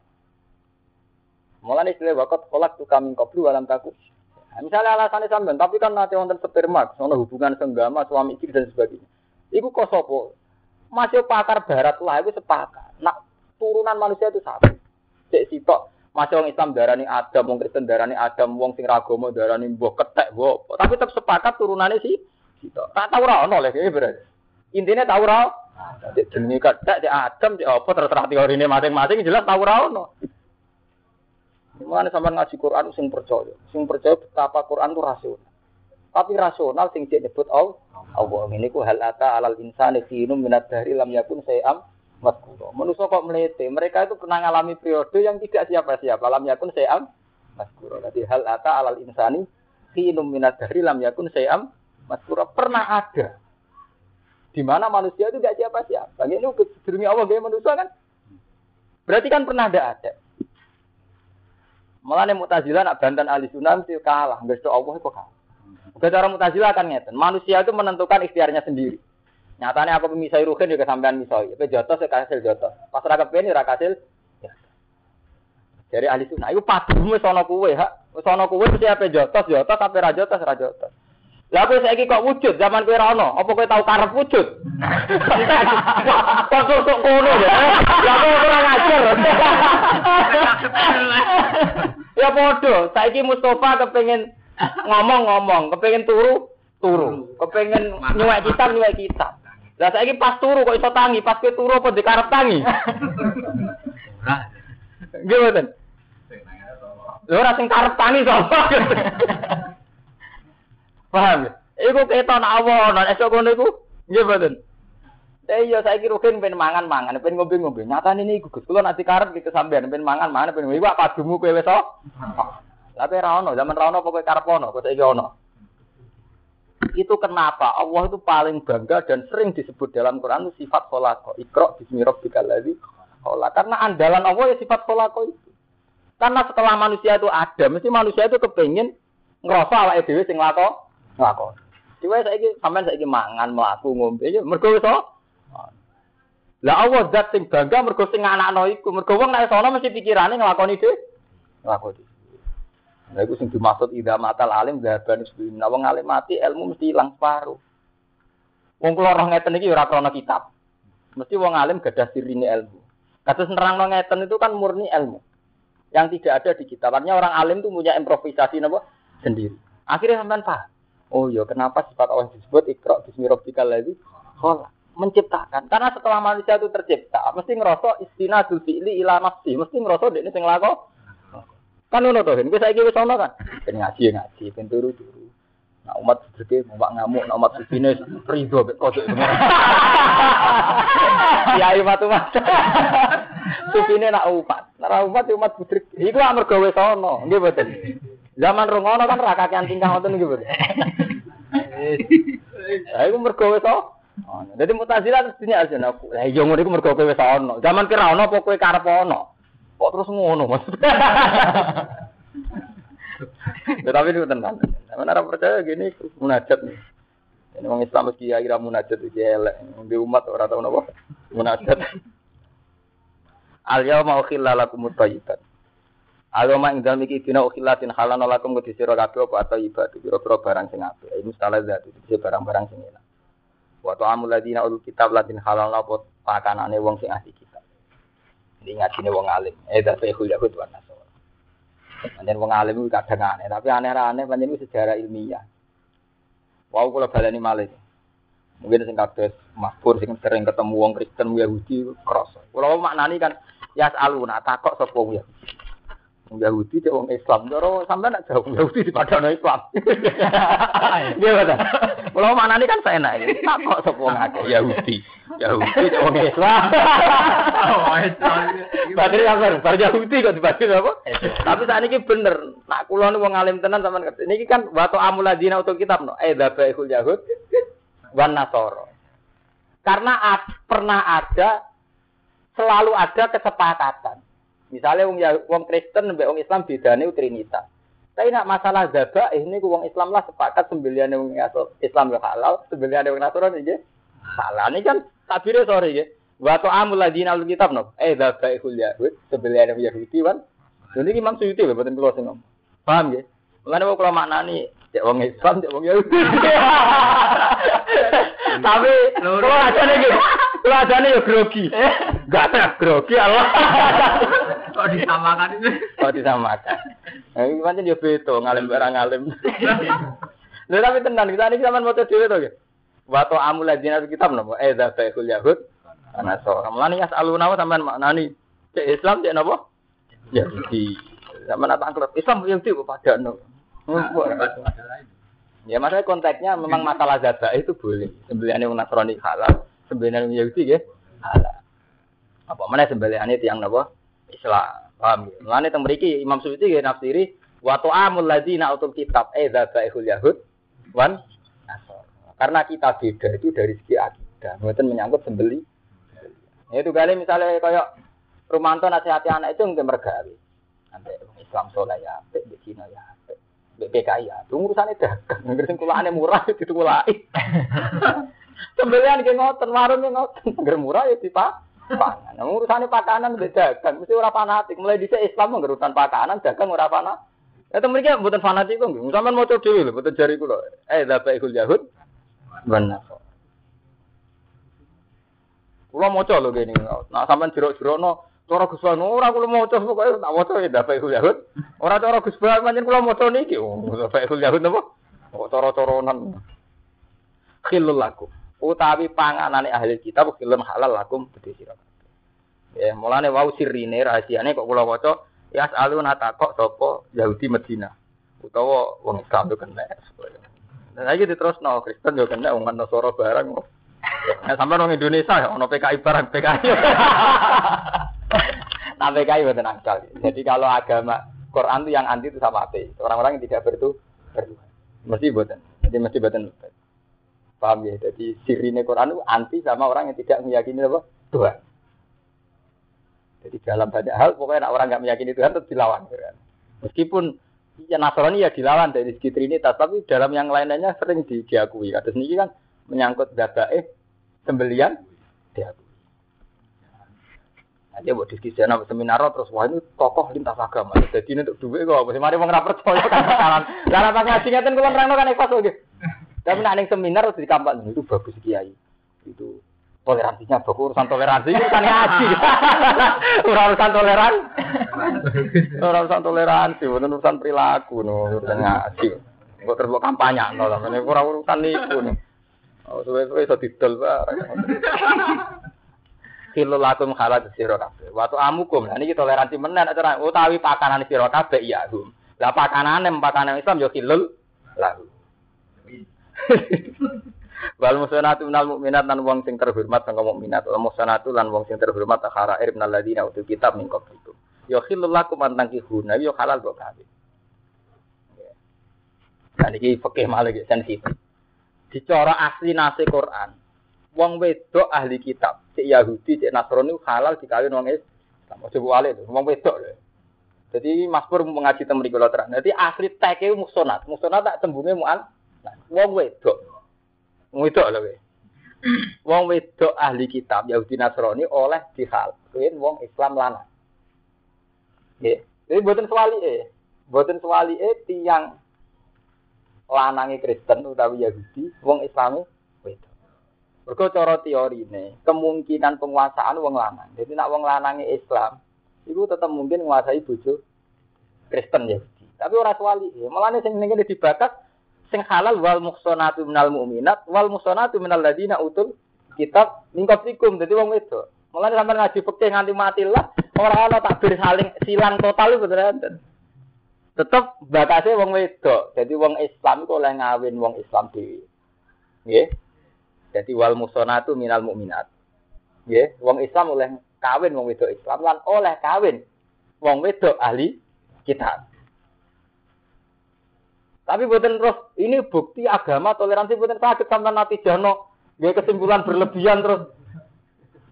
Mulane istilah wakat kolak tuh kami koplu alam takut. Nah, misalnya alasannya sampean, tapi kan nanti wonten sperma, sono hubungan senggama, suami istri dan sebagainya. Iku kok sopo? Masih pakar barat lah, itu sepakat. Nak turunan manusia itu satu. Cek sitok, masih orang Islam darani Adam, wong Kristen darani Adam, wong sing ragomo darani mbok ketek, mbok. Tapi tetap sepakat turunannya sih sitok. Tak tahu ra ono lek berarti. Intinya tahu ra Cek jenenge kadak, cek Adam, cek apa terserah teorine masing-masing jelas tahu ra ono. Mulane sampean ngaji Quran sing percaya, sing percaya betapa Quran itu rasional. Tapi rasional sing cek nyebut Allah. Allah ini ku hal ata alal insani finum minat dari lam yakun sayam maskuro. Manusia kok melete, mereka itu pernah ngalami periode yang tidak siapa-siapa. Lam yakun sayam maskuro. Jadi hal ata alal insani finum minat dari lam yakun sayam maskuro. Pernah ada. Di mana manusia itu tidak siapa-siapa. Ini kedurungi Allah gaya manusia kan? Berarti kan pernah ada ada. Malah nih mutazilah nak bantan ahli sunnah mesti kalah. Nggak Allah itu kalah. Udah cara mutazilah kan ngeten. Manusia itu menentukan ikhtiarnya sendiri. Nyatanya apa pemisah ruhin juga sampean misoi. Tapi jotos ya kasil jotos. Pas rakyat ini rakasil. Ya. Dari ahli sunnah. Itu padu sono kue. Ha. Sono kue mesti apa jotos jotos apa rajotos rajotos. Lah kowe saiki kok wujud zaman kowe ra ono, apa kowe tau karep wujud? (laughs) Kok kok ngono ya? Lah kowe ora ngajar. ya padha, saiki Mustafa kepengin ngomong-ngomong, kepengin turu, turu. Kepengin nyuwek kitab, nyuwek kitab. Lah saiki pas turu kok iso tangi, pas kowe turu apa dikarep tangi? (laughs) Nggih mboten. Ora sing karep tangi sapa? (laughs) Paham ya? Iku keton Allah ana esuk ngono iku. Nggih mboten. Eh iya saiki rugen ben mangan-mangan, ben ngombe-ngombe. Nyatane niku Gus, kula nanti karep iki sampean ben mangan-mangan ben iku padumu kowe wis Tapi ra ono, zaman ra ono pokoke karep ono, kok saiki ono. Itu kenapa Allah itu paling bangga dan sering disebut dalam Quran itu sifat kholako. Ikro bismi rabbikal ladzi Karena andalan Allah ya sifat kholako itu. Karena setelah manusia itu ada, mesti manusia itu kepingin ngerasa awake dhewe sing lako nglakon. Diwe saiki sampean saiki mangan, mlaku, ngombe ya mergo iso. Lah Allah zat sing bangga mergo sing anakno iku, mergo wong nek sono mesti pikirane nglakoni dhewe. Nglakoni. Lah iku sing dimaksud idza matal alim dhaban sebelum nah, wong alim mati ilmu mesti ilang separuh. Wong kula roh ngeten iki ora krana kitab. Mesti wong alim gadah sirine ilmu. Kados nerangno ngeten itu kan murni ilmu. Yang tidak ada di kitab. Artinya orang alim itu punya improvisasi napa sendiri. Akhirnya sampean paham. Oh iya, kenapa sifat Allah disebut ikra bismi rabbikal ladzi khalaq? Menciptakan. Karena setelah manusia itu tercipta, mesti ngerasa istinadul fi'li ila nafsi, mesti ngerasa dekne sing lako. Kan ngono to, wis saiki wis ono kan. Ben ngaji ya ngaji, ben turu-turu. Nah umat sedeke mau ngamuk, nah umat subine rido mek kodok. Ya umat umat. Subine nak umat, nak umat ya umat budrik. Iku amarga wis ono, nggih mboten. Zaman rungono kan ra kakean tingkah ngoten iki, Bro. (laughs) Lah iku mergo wis ono. Dadi mutazilah terus dunia aja aku. Lah iya ngono iku mergo kowe wis ono. Zaman kira ono apa kowe karep ono? Kok terus ngono maksudnya. (laughs) Ya, tapi itu tenang. Mana orang percaya gini munajat nih. Ini orang Islam meski kira munajat iki elek. Di umat orang tahu napa munajat. (laughs) Al yauma ukhilla lakum thayyibat. Agama ing dalem iki dina ukhilatin halana lakum kudu sira kabeh apa atau ibadah pira-pira barang sing apik. Ini mustalazat itu barang-barang sing enak. Wa ta'amul ladina ul kitab ladin halal apa pakanane wong sing ahli kitab. Ini ngajine wong alim. Eh tapi Yahud wa Nasara. Pancen wong alim itu kadang aneh, tapi aneh-aneh pancen itu sejarah ilmiah. Wau kula baleni malih. Mungkin sing kados makfur sing sering ketemu wong Kristen Yahudi krasa. Kula maknani kan ya aluna takok sapa wong Yahudi. Yahudi cek wong Islam. Karo sampean nak jauh Yahudi di padano Islam. (laughs) Iya betul. Kalau mana ini kan saya naik. Tak kok sepuluh ngake Yahudi. Yahudi cek wong Islam. Badri yang baru, baru Yahudi kok dibagi apa? Tapi saat ini bener. Nak kulon wong alim tenan sampean ngerti. Ini kan waktu amuladina untuk kitab no. Eh dabaihul Yahud wan Nasoro. Karena pernah ada selalu ada kesepakatan Misalnya wong ya wong Kristen mbek wong Islam bedane Trinitas. Tapi nak masalah zabah ini wong Islam lah sepakat sembelihan wong Islam ya halal, sembelihan wong Nasrani nggih halal. Ini kan tabire sore nggih. Wa ta'amul ladina al kitab no. Eh zabaihul yahud, sembelihan wong Yahudi kan. Jadi Imam Suyuti lho boten kula sing ngomong. Paham nggih? Mulane kok kula maknani cek wong Islam, cek wong Yahudi. (laughs) Tapi kula ajane nggih. Kula ajane yo grogi. Enggak ada grogi Allah. (laughs) Kok disamakan itu? Kok disamakan. Nah, ini pancen yo beda ngalim barang ngalim. Lha tapi tenan kita ini sampean moto dhewe to nggih. Wa ta'amul ladzina fil kitab napa? Eh dzabaihul yahud. Anasara. Mulane yasaluna sampean maknani cek Islam cek napa? Yahudi. Sampean apa angklep Islam Yahudi kok padano. Ya maksudnya konteksnya memang masalah zaba itu boleh. Sembelihannya orang Nasrani halal, sembelihan Yahudi ya halal. Apa mana sembelihannya tiang napa? Islam. Paham ya? Mulane teng mriki Imam Suyuti ya nafsiri wa ta'amul ladzina utul kitab eh dzabaihul yahud wan nasor. Karena kita beda itu dari segi akidah. Mboten menyangkut sembeli. Ya, itu kali misalnya kayak Rumanto nasihati anak itu nggak mergawe. Nanti Islam soleh ya, di Cina ya, BPKI ya. Itu urusannya dagang. Ngerti kulane murah (laughs) itu kulai. (laughs) Sembelian ke ngoten, warung ngoten. Nggak murah ya dipak. Pangan. Nah, urusannya pakanan beda dagang. Mesti ora fanatik. Mulai di Islam urusan pakanan, dagang ora fanatik. Ya temen iki mboten fanatik kok. Sampeyan maca dhewe lho, mboten jari kula. Eh, dapat ikul Yahud. Benar. Kula maca lho kene. Nah, sampeyan jerok-jerokno cara Gus Ban ora kula maca pokoke tak maca ya dapat ikul Yahud. Ora cara Gus Ban pancen kula maca niki. Oh, dapat ikul Yahud napa? Kok cara-caranan. Khilul lakum. Utawi panganane ahli kitab khilun halal lakum gede sira. Ya, mulane wau sirine rahasiane kok kula waca Ya aluna takok sapa Yahudi Medina utawa wong Islam yo kena. Dan lagi diterusno Kristen yo kena wong Nasara barang. Nah, sampai orang Indonesia ya, ono PKI barang PKI. nah PKI betul nakal. Jadi kalau agama Quran itu yang anti itu sama ateis. Orang-orang yang tidak bertu bertuhan. Mesti buatan. Jadi mesti buatan. Paham ya? Jadi sirine Quran itu anti sama orang yang tidak meyakini apa? Tuhan. Jadi dalam banyak hal pokoknya orang nggak meyakini Tuhan tetap dilawan. Kan? Meskipun ya Nasrani ya dilawan dari segi Trinitas, tapi dalam yang lainnya sering di, diakui. Kados ini kan menyangkut eh sembelian diakui. Dia buat diskusi nama seminar terus wah ini tokoh lintas agama. Jadi ini untuk duit kok. Mari mau percaya kan kalan. Karena pas ngaji ngeten kula nerangno kan ikhlas. Tapi nek seminar harus dikampak itu bagus kiai. Itu toleransinya bagus urusan toleransi urusan ngaji (laughs) urusan toleransi (laughs) urusan toleransi bukan urusan perilaku no urusan ngaji kok terus kampanye no ini kurang urusan itu nih oh suwe-suwe iso didol (laughs) Kilo lakum halat sira kabeh. Waktu amukum, nah ini toleransi menen cara utawi pakanan sira kabeh iya hum. Lah pakanane pakanan Islam yo kilul lalu. Wal musanatu minal mukminat lan wong sing terhormat sangka mukminat. Wal musanatu lan wong sing terhormat akhara min alladziina utul kitab min qablikum. Ya khillul lakum an ya halal kok kawin. Nah iki fikih malah sensitif. Dicara asli nase Quran. Wong wedok ahli kitab, cek Yahudi, cek Nasrani halal dikawin wong Islam. Ojo wale lho, wong wedok lho. Jadi Mas Pur mengaji temu di terang. Jadi asli teke musonat. Musonat tak tembunge mu'an. Wong wedok. Wedok lho kowe. (clears throat) Wong wedok ahli kitab Yahudi Nasrani oleh dihal. Kuwi wong Islam lanang. Nggih. Jadi mboten swalike. Mboten swalike tiyang lanange Kristen utawi Yahudi, wong Islami wedok. Mergo cara teorine, kemungkinan penguasaan wong lanang. Jadi nak wong lanange Islam, itu tetap mungkin menguasai bojo Kristen Yahudi. Tapi ora malah sing ngene dibatas sing halal wal muhsanatu minal mu'minat wal muhsanatu minal ladina utul kitab min qablikum dadi wong wedok. Mulane sampean ngaji fikih nganti mati lah ora ana takbir saling silang total itu beneran. Tetep batase wong wedok. Jadi wong Islam iku oleh ngawin wong Islam dhewe. Nggih. Jadi wal muhsanatu minal mu'minat. Nggih, wong Islam oleh kawin wong wedok Islam lan oleh kawin wong wedok ahli kitab. Tapi buatan terus ini bukti agama toleransi buatan sakit sampai nanti jano dia kesimpulan berlebihan terus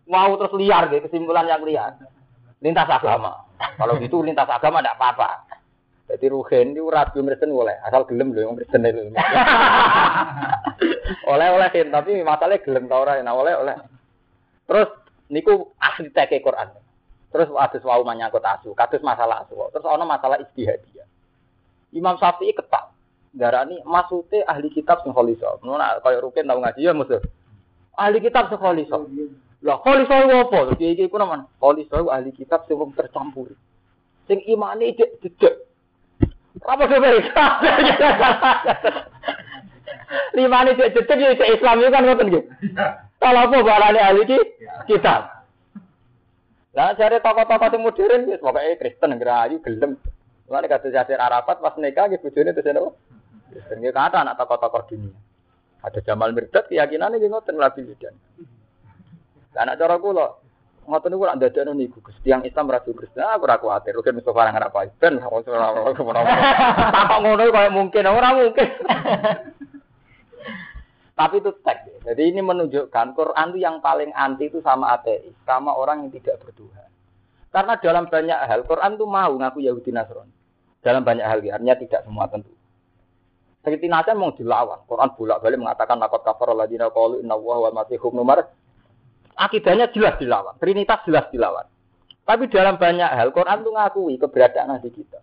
mau terus liar dia kesimpulan yang liar lintas agama. Kalau gitu lintas agama tidak apa-apa. Jadi ruhen itu rabi Kristen boleh asal gelem loh yang Kristen itu. (laughs) oleh oleh tapi masalahnya gelem tau orang nah oleh oleh. Terus niku asli teke Quran. Terus ada wau menyangkut asu, kados masalah asu. Terus ono masalah istihadiyah. Imam Syafi'i ketak darani maksudnya ahli kitab sing kholiso. Nuna kaya rukin tau ngaji ya musuh. Ahli kitab sing kholiso. Lah kholiso iku apa? Terus iki iku naman kholiso ahli kitab sing wong tercampur. Sing imane dek dedek. Apa mereka? Lima ini cek cek ya Islam itu kan ngoten nggih. Kalau apa barane ahli kitab. Lah cari tokoh-tokoh sing modern wis pokoke Kristen ngerayu gelem. Mulane kata Yasir Arafat pas nikah nggih bojone terus napa? Kristen nggih kata anak tokoh-tokoh dunia. Ada Jamal Mirdad keyakinannya nggih ngoten labil dan. Anak cara kula ngoten niku nak dadekno niku. Gus tiyang Islam rasul Kristen aku ora kuwatir. Rugen Mustofa nang apa ben tak ngono kaya mungkin ora mungkin. Tapi itu teks. Jadi ini menunjukkan Quran itu yang paling anti itu sama ateis sama orang yang tidak bertuhan karena dalam banyak hal Quran itu mau ngaku Yahudi Nasrani. Dalam banyak hal ya, artinya tidak semua tentu seperti nasihat mau dilawan Quran bolak-balik mengatakan nakot kafar ladina qalu inna wa masihum nomor akidahnya jelas dilawan, trinitas jelas dilawan. Tapi dalam banyak hal Quran itu ngakui keberadaan Nabi kita.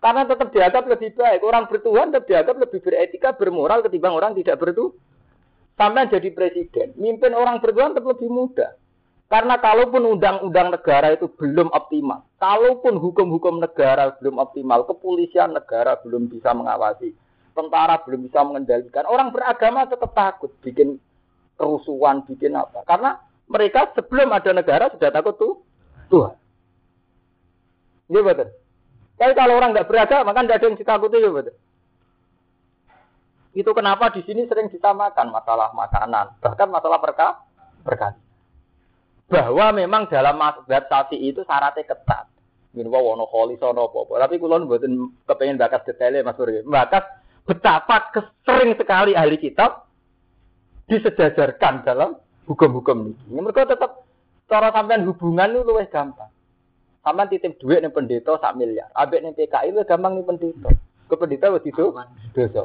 Karena tetap dianggap lebih baik. Orang bertuhan tetap dianggap lebih beretika, bermoral ketimbang orang tidak bertuhan. Sampai jadi presiden, mimpin orang bertuhan tetap lebih mudah. Karena kalaupun undang-undang negara itu belum optimal, kalaupun hukum-hukum negara belum optimal, kepolisian negara belum bisa mengawasi, tentara belum bisa mengendalikan, orang beragama tetap takut bikin kerusuhan, bikin apa. Karena mereka sebelum ada negara sudah takut tuh Tuhan. Iya betul. Tapi kalau orang nggak beragama kan tidak ada yang ditakuti ya betul. Itu kenapa di sini sering disamakan masalah makanan, bahkan masalah perka perkah. Bahwa memang dalam sapi itu syaratnya ketat. Minwa wono kholi sono popo. Tapi kulon buatin kepengen bakat detailnya Mas Surya. Bakat betapa sering sekali ahli kitab disejajarkan dalam hukum-hukum ini. Mereka tetap cara sampean hubungan itu lebih gampang. Sampean titip duit nih pendeta sak miliar. Abek nih PKI itu gampang nih pendeta. Ke pendeta waktu itu dosa.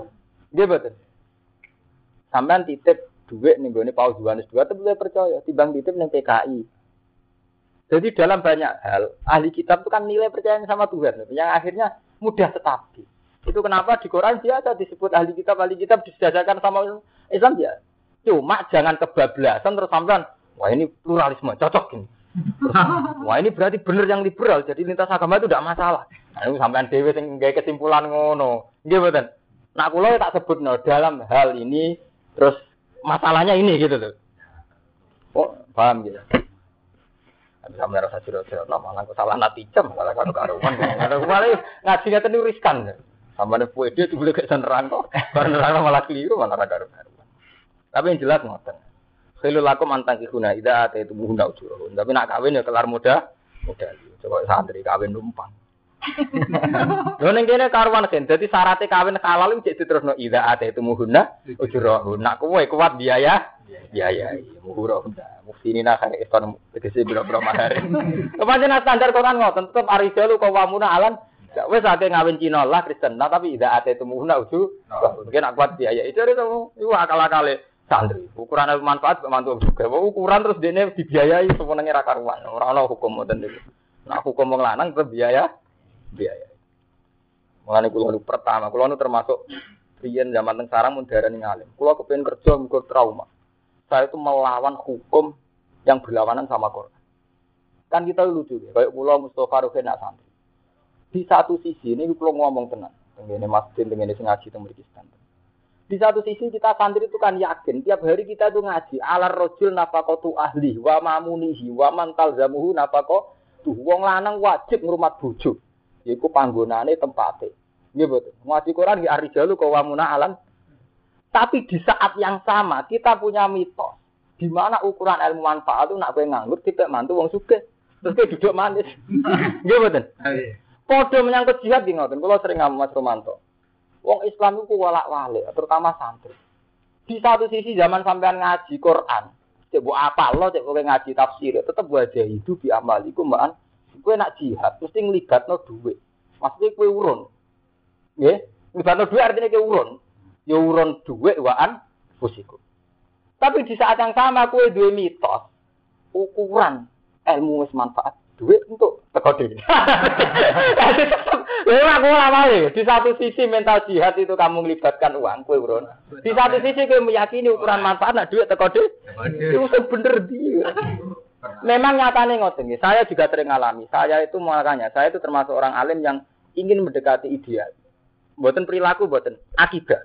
Dia betul. Sampean titip duit nih gue Paus Yohanes dua tapi boleh percaya. Tibang titip nih PKI. Jadi dalam banyak hal ahli kitab itu kan nilai percaya sama Tuhan yang akhirnya mudah stabil. Itu kenapa di Quran biasa disebut ahli kitab ahli kitab disejajarkan sama Islam ya. Cuma jangan kebablasan terus sampean, wah ini pluralisme, cocok ini. Terus, (laughs) wah ini berarti benar yang liberal, jadi lintas agama itu tidak masalah. Nah, ini sampean dewe sing gawe kesimpulan ngono. Nggih mboten. Nah, kula tak sebut no, dalam hal ini terus masalahnya ini gitu loh. Oh, paham gitu. Tapi sampe rasa sira-sira no malah salah natijam malah karo karuan. Malah (laughs) ngaji ngaten riskan. Sampai puede itu boleh gak nerang kok. Bar nerang malah keliru malah karuan. Tapi yang jelas ngoten. Khilu lakum antang kihuna ida ate itu muhunda ujurun. Tapi nak kawin ya kelar muda, muda. Coba santri kawin numpang. (laughs) Lho ning kene karuan kan. Dadi syaratnya kawin halal iki diterusno ida ate itu muhunda ujurun. Nak kowe kuat biaya, biaya muhurun. Mufsinina kan iston tegese biro-biro mahar. (laughs) Kepancen standar Quran ngoten tetep arijalu kawamuna alan Wes akeh ngawin Cina lah Kristen, nah, tapi tidak ada itu muhuna uju. Mungkin aku kuat biaya itu itu itu akal-akale santri. Ukuran manfaat mantu juga. Ukuran terus dene dibiayai semenenge ra karuan. Ora ana hukum ngoten niku. Nah hukum wong lanang tetep biaya biaya. Mulane kula nu pertama, kula nu termasuk riyen zaman teng sarang mun darani ngalim. Kula kepengin kerja mengko trauma. Saya itu melawan hukum yang berlawanan sama Quran. Kan kita lucu ya, kayak kula Mustafa Ruhin nak santri. Di satu sisi ini kula ngomong tenang, tengene masjid, sing ngaji teng mriki di satu sisi kita santri itu kan yakin tiap hari kita itu ngaji alar rojul nafakotu ahli wa mamunihi wa mantal zamuhu nafako tuh wong lanang wajib ngrumat bojo. Yaiku panggonane tempate nggih betul ngaji Quran di arijalu kawamuna alam tapi di saat yang sama kita punya mitos. Di mana ukuran ilmu manfaat itu nak kowe nganggur tidak mantu wong sugih. Terus kowe duduk manis. (laughs) Nggih betul Podo menyangkut jihad di ngoten, kalau sering ngomong Mas Romanto. Wong Islam itu walak walik, terutama santri. Di satu sisi zaman sampean ngaji Quran, cek apa lo cek ngaji tafsir, tetep wajah hidup di amal iku mbak. Kowe nak jihad mesti no duit. Maksudnya kowe urun. Nggih, no duit artinya kowe urun. Ya urun duit waan fusiku. Tapi di saat yang sama kowe duwe mitos ukuran ilmu wis manfaat duit untuk teko dhewe. Lha aku ora Di satu sisi mental jihad itu kamu melibatkan uang, kowe urun. Di satu sisi kowe meyakini ukuran manfaat nak duit teko dhewe. Itu bener dia. Memang nyatanya ngoten Saya juga sering alami. Saya itu makanya saya itu termasuk orang alim yang ingin mendekati ideal. Buatan perilaku, buatan akidah.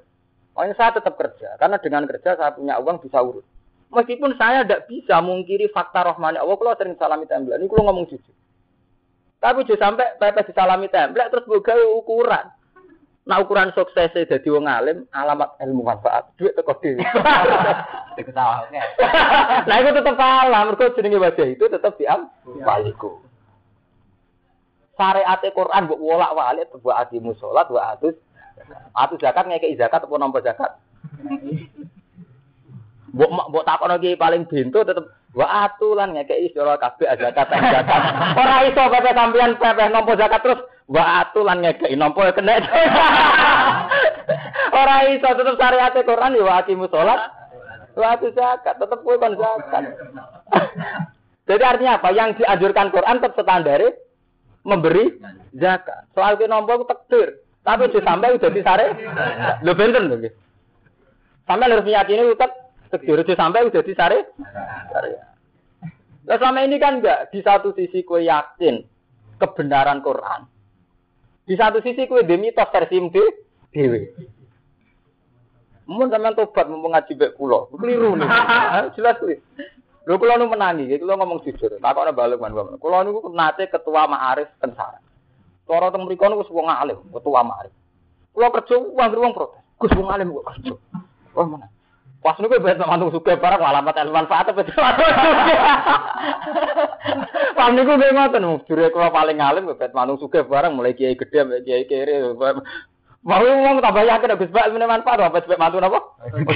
Makanya saya tetap kerja, karena dengan kerja saya punya uang bisa urus. Meskipun saya tidak bisa mungkiri fakta rohmani Allah, kalau sering salami template, ini kalau ngomong jujur. Tapi juga sampai pepes disalami template, terus buka ukuran. Nah ukuran sukses jadi wong alim, alamat ilmu manfaat, duit teko dhewe. (laughs) (laughs) Nah itu tetap kalah, mereka jenenge wajah itu tetap diam waliku. Syariat Quran buat wolak walik, buat adimu sholat, buat atus. Atus zakat ngekei zakat apa nampa zakat. (laughs) Buat buat takon lagi paling bintu tetap wa atulan ngekei sira kabeh zakat zakat. Ora iso pepe sampean pepe nampa zakat terus wa atulan ngekei nampa ya kena. (laughs) Ora iso tetep syariat Quran ya wa aqimu sholat. Wa zakat tetep kowe kon zakat. (laughs) Jadi artinya apa? Yang dianjurkan Quran tetap standar memberi zakat. Soal ke nompo takdir. Tapi di sampai udah disare. Lho benten lho. Sampai harus meyakini utek takdir di sampai udah disare. Nah selama ini kan enggak di satu sisi kue yakin kebenaran Quran. Di satu sisi kue demi mitos versi dewe. Mun sampean tobat mau ngaji bek kula. Keliru nih. (laughs) Jelas kuwi. Lho kula nu menangi, kula ngomong jujur. Tak kok balik man. Kula niku nate ketua Ma'arif Tensara. Cara teng mriku niku wong alim, ketua Ma'arif. Kula kerja wong wong protes. Gus wong alim kok kerja. Wah mana? Pas niku bet mantung suka barang alamat ilmu manfaat apa (laughs) Pas niku nggih ngoten, jure kula paling alim bet mantung suka barang mulai kiai gede kiai kere. Mau ngomong tambah yakin Gus Bak manfaat apa sebab mantu napa?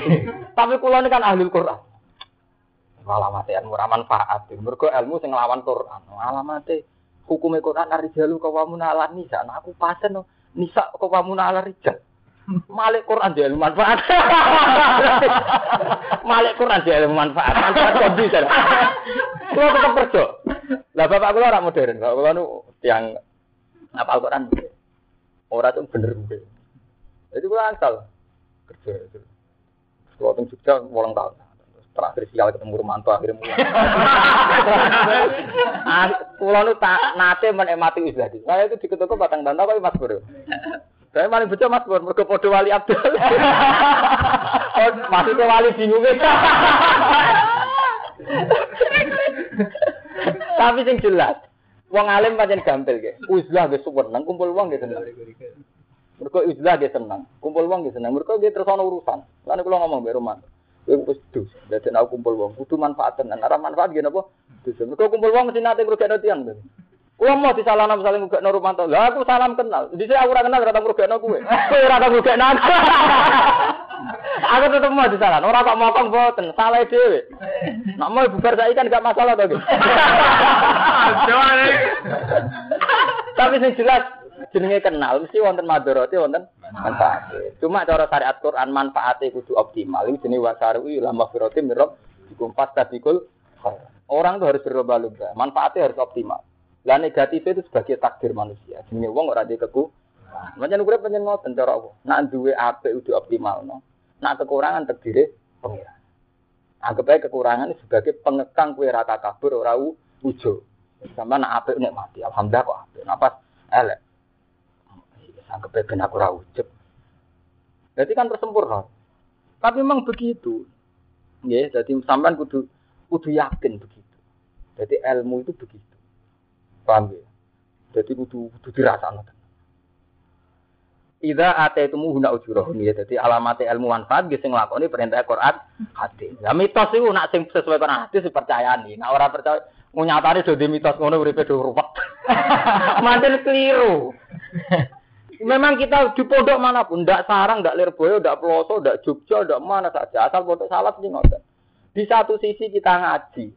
(laughs) Tapi kula ini kan ahli Quran. Alamat ilmu ra manfaat. Mergo ilmu sing nglawan Quran. Alamat hukume Quran arijalu kawamun ala nisa. Nah, aku pasen nisa kawamun ala rijal. Malik Quran dia ilmu manfaat. (laughs) Malik Quran dia ilmu manfaat. Manfaat kok bisa. Kulo tetep kerja. Lah bapak kula ora modern. Bapak kula nu yang apa Al-Quran. Ora tuh bener gue. Jadi gue asal kerja itu. Kalau teng Jogja ulang tahun. Terakhir sial ketemu Romanto akhirnya mulai. (laughs) Kulo nu tak nate menikmati uzladi. Saya itu diketuk batang bantah kok Mas Bro. Saya paling betul Mas Bro, mergo padha wali Abdul. (laughs) oh, maksudnya wali bingung. Tapi sing jelas, wong alim pancen gampil ge. Uzlah ge seneng, kumpul wong ge seneng. Mergo uzlah ge seneng, kumpul wong ge seneng. Mergo ge terus ana urusan. Lan kula ngomong mbek Roman. Kowe wis dus. Dadi kumpul wong kudu manfaat tenan. Ora manfaat ngene apa? Dus. Mergo kumpul wong mesti nate ngrugekno tiyang. Kulo mau disalahno saling ngrugekno Romanto. Lah aku salam kenal. Dhisik aku ora kenal ora tau ngrugekno kowe. Kowe (laughs) ora tau ngrugekno aku. (laughs) Aku tetep mau disalahno. Ora kok mokong boten, salah dhewe. Nek mau bubar saiki kan gak masalah to, (laughs) Tapi sing jelas jenenge kenal mesti wonten madharate wonten manfaat. Cuma cara syariat Quran manfaatnya kudu optimal. Ini jenis wasaru ila maghfirati mirab dikumpas tabikul. Orang tuh harus berlomba-lomba. Manfaatnya harus optimal. Lah negatifnya itu sebagai takdir manusia. Jenenge wong ora di keku. Macam urip pancen ngoten cara Allah. Nak duwe apik kudu optimal no. Nak kekurangan terdiri pengira. Anggap aja kekurangan sebagai pengekang kue rata kabur ora ujo. Sama nak apik mati. Alhamdulillah kok apik. Napa elek. Anggap ben aku ora. Jadi kan tersempurna. Tapi memang begitu. Ya, jadi sampean kudu kudu yakin begitu. Jadi ilmu itu begitu. Paham ya? Jadi kudu kudu dirasakno. Ida ate itu huna ujurahun ya. Jadi alamat ilmu manfaat gitu ngelakoni perintah Quran hati. Ya mitos itu nak sing sesuai Quran hati nih. Nah orang percaya nyatane do mitos ngono uripe do ruwet. (laughs) Manten keliru. Memang kita di pondok mana pun, tidak sarang, tidak lirboyo, tidak peloso, tidak jogja, tidak mana saja. Asal pondok salat sih ngoten. Di satu sisi kita ngaji.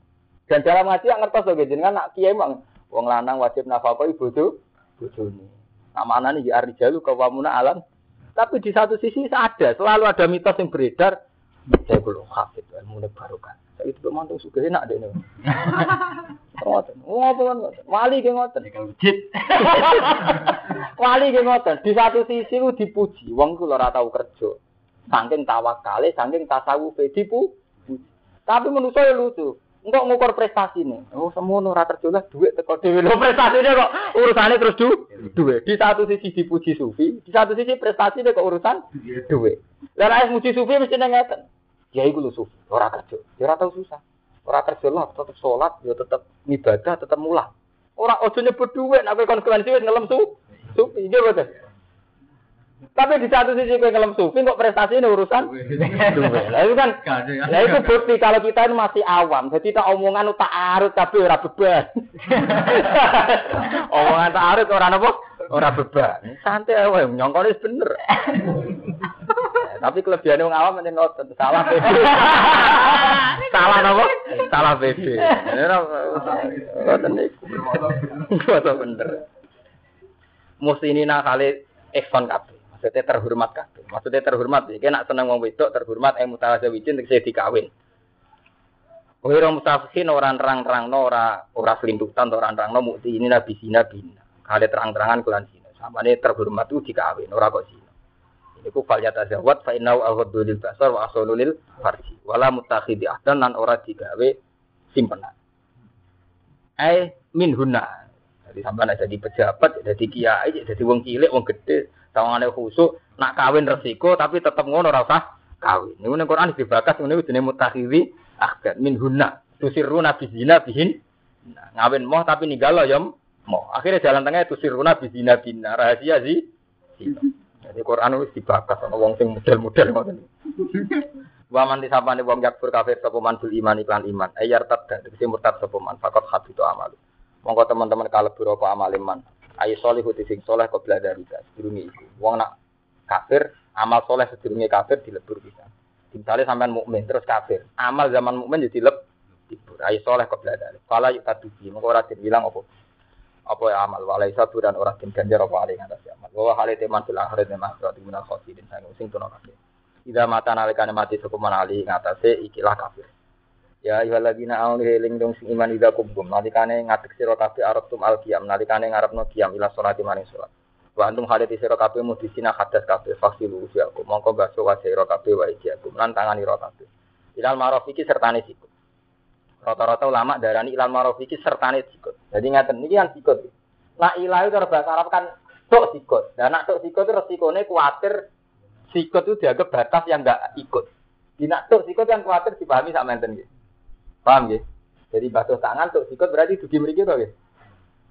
Dan dalam ngaji yang ngertos loh, kan nak kiai emang wong lanang wajib nafkah tuh bojone. Nih ya rijalu kawamuna alam. Tapi di satu sisi ada, selalu ada mitos yang beredar. Saya belum hafid, ilmu barokah. Saya itu mantu suka enak deh nih. Ngoten. Oh, kan Wali ge ngoten. (laughs) Wali ge ngoten. Di satu sisi ku dipuji, wong ku ora tau kerja. Saking tawakale, saking tasawufe dipu. Tapi menurut saya lucu. Enggak ngukur prestasi nih. Oh, semono ora kerja lah duit teko dhewe. Lho prestasinya kok urusane terus du duit. Di satu sisi dipuji sufi, di satu sisi prestasi kok urusan duit. Lah nek muji sufi mesti nang ngeten. Ya iku lho sufi, ora kerja. Ya tau susah. Ora kerja lah, tetep sholat, ya tetep ibadah, tetep mulah. Ora ojo nyebut nek kowe konsekuensi wis ngelem su. Sufi, nggih boten. Tapi di satu sisi kowe ngelem sufi kok prestasi ini urusan. (laughs) Lah itu kan Lah itu bukti kalau kita ini masih awam. Jadi tak omongan tak arut tapi ora beban. (laughs) omongan tak arut ora napa? Ora beban. Santai wae nyongkone bener. (laughs) Tapi kelebihan wong awam menyen ngoten, salah BB. salah napa? Salah BB. Ora ngoten niku. Ngoten bener. Mesti ini nakale Ekson kabeh. Maksudnya terhormat kabeh. Maksudnya terhormat iki nek seneng wong wedok terhormat eh mutazawijin tegese dikawin. Ora mutafikin ora nerang-nerangno ora ora selintutan ora nerangno mukti ini nabi sina bina. Kale terang-terangan kulan sina. Samane terhormat itu dikawin ora kok sina. Iku fal yatazawwad fa innahu aghaddu lil basar wa ahsanu lil farji. Wala mutakhidi ahdan lan ora digawe simpenan. Ai min hunna. Jadi sampean ada di pejabat, jadi kiai, jadi wong cilik, wong gede, tawangane khusuk, nak kawin resiko tapi tetep ngono ora usah kawin. Niku ning Quran dibakas ngene jenenge mutakhidhi ahdan min hunna. Tusirruna bizina bihin. Nah, ngawin moh tapi ninggalo ya moh. Akhirnya jalan tengah tusirruna bizina bina. Rahasia sih. Jadi Quran wis dibakas ana wong sing model-model ngoten. Wa man disapane wong yakfur kafir sapa man bil iman iklan iman. Ayar tadda tegese murtad sapa man fakot habitu amal. Monggo teman-teman kalebu apa amal iman. Ayo solihu sing soleh kau belajar kita sedurunge iku. Wong nak kafir, amal soleh sedurunge kafir dilebur bisa. Misalnya sampean mukmin terus kafir, amal zaman mukmin jadi leb dilebur. Ayo soleh kau belajar. Kalau yuk tuji, monggo ora bilang apa? Apa ya amal walai satu dan orang tim ganjar apa alih atas amal. Bahwa hal itu teman bilang hari berarti guna khosidin sang sing tuno kafir. Ida mata nalikane mati sekuman alih ngatasé ikilah kafir. Ya ayyuhalladzina amanu eling dong sing iman ida kubum nalikane ngatek sira kabeh arep tum al qiyam nalikane ngarepno qiyam ila salati maring salat. Wa antum halati sira kabeh mudisina hadas kabeh fasilu usiaku mongko baso wa sira kabeh wa ijakum lan tangani ira kabeh. Ilal maraf iki sertane sikut. Rata-rata ulama darani ilal maraf iki sertane sikut. Jadi ngaten niki kan sikut. Nah ilah itu bahasa Arab kan tok sikut. Dan nak tok sikut itu resikone kuatir sikut itu dianggap batas yang enggak ikut. Di nak tok sikut yang kuatir dipahami sama enten gitu. Paham ya? Jadi batu tangan untuk sikut berarti dugi mriki to ya.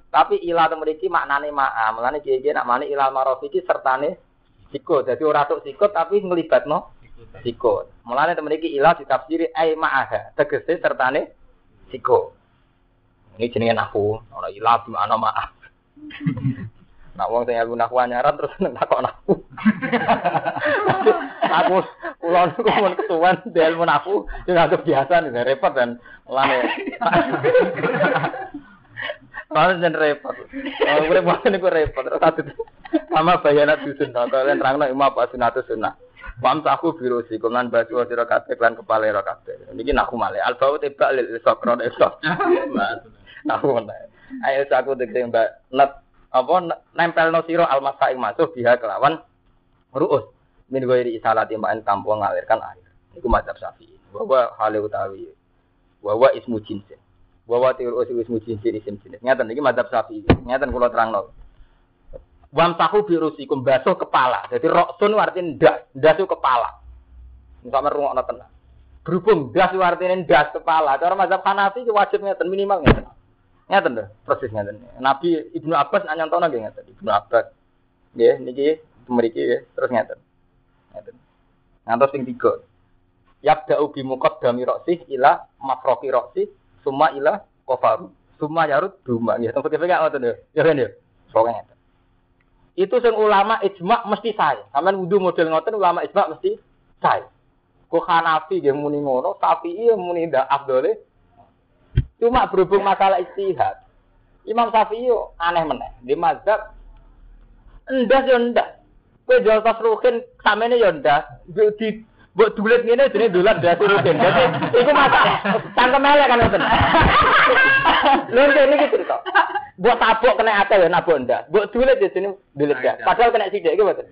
Tapi ilah tu mriki maknane ma'a. Mulane kiye-kiye nak mani ilah marofiki sertane sikut. Jadi ora tok sikut tapi nglibatno sikut. Mulane tu mriki ilah ditafsiri ai ma'aha. Tegese sertane sikut. Ini jenenge nahu. Ora ilah di mana maaf. (laughs) Nak wong sing aku nahu anyaran terus (laughs) takok nahu. (laughs) aku kula niku mun ketuan del mun aku sing anggap biasa nih repot dan lane. Kalau jen repot. Kalau gue mau niku repot. Satu sama bayana dusun. Kalau kalian terangno imam apa sunatu sunnah. Pam taku biru sih, kemudian baju sira kabeh lan kepala ira kabeh. Niki naku male. Albau tebak lil sokron esok. Naku mana? Ayo aku tegese mbak net apa nempel no siro almasa ing masuk biha kelawan ruus min ghairi isalati ma'an tanpa ngalirkan air. Iku mazhab Syafi'i. Bahwa hale utawi bahwa ismu jinsin. Bahwa tiur ismu jinsin isim jenis. Ngeten iki mazhab Syafi'i. Ngeten kula terangno. Wam tahu birusikum basuh kepala. Jadi roksun artinya ndas, ndas kepala. Misalnya rungokno tenang. Berhubung das artinya ndas kepala. Cara mazhab Hanafi wajib ngeten minimal ngeten. Ngeten lho, persis ngeten. Nabi Ibnu Abbas nyantono nggih ngeten. Ibnu Abbas. Nggih niki mriki nggih terus ngeten. Ngantos sing tiga. Yabda'u bi muqaddami ra'sih ila mafroqi ra'sih summa ila qafaru. Summa yarud duma nggih. Teng fikih ngoten lho. Ya kan ya. Pokoke ngeten. Itu sing ulama ijma mesti saya. Sampeyan wudu model ngoten ulama ijma mesti saya. Kok Hanafi nggih muni ngono, Syafi'i muni ndak afdole Cuma berhubung masalah istihad. Imam Syafi'i aneh meneh. Di mazhab endas ya endas. Kowe jual tas ruhin samene ya endas. Di buat dulit ngene jenenge dolan das ruhin. Dadi iku masalah. Cangkem elek kan ngoten. Lha iki cerita. Buat tabuk kena ate ya nabuk endas. Buat dulit ya jenenge dulit gas. Padahal kena sithik iki mboten.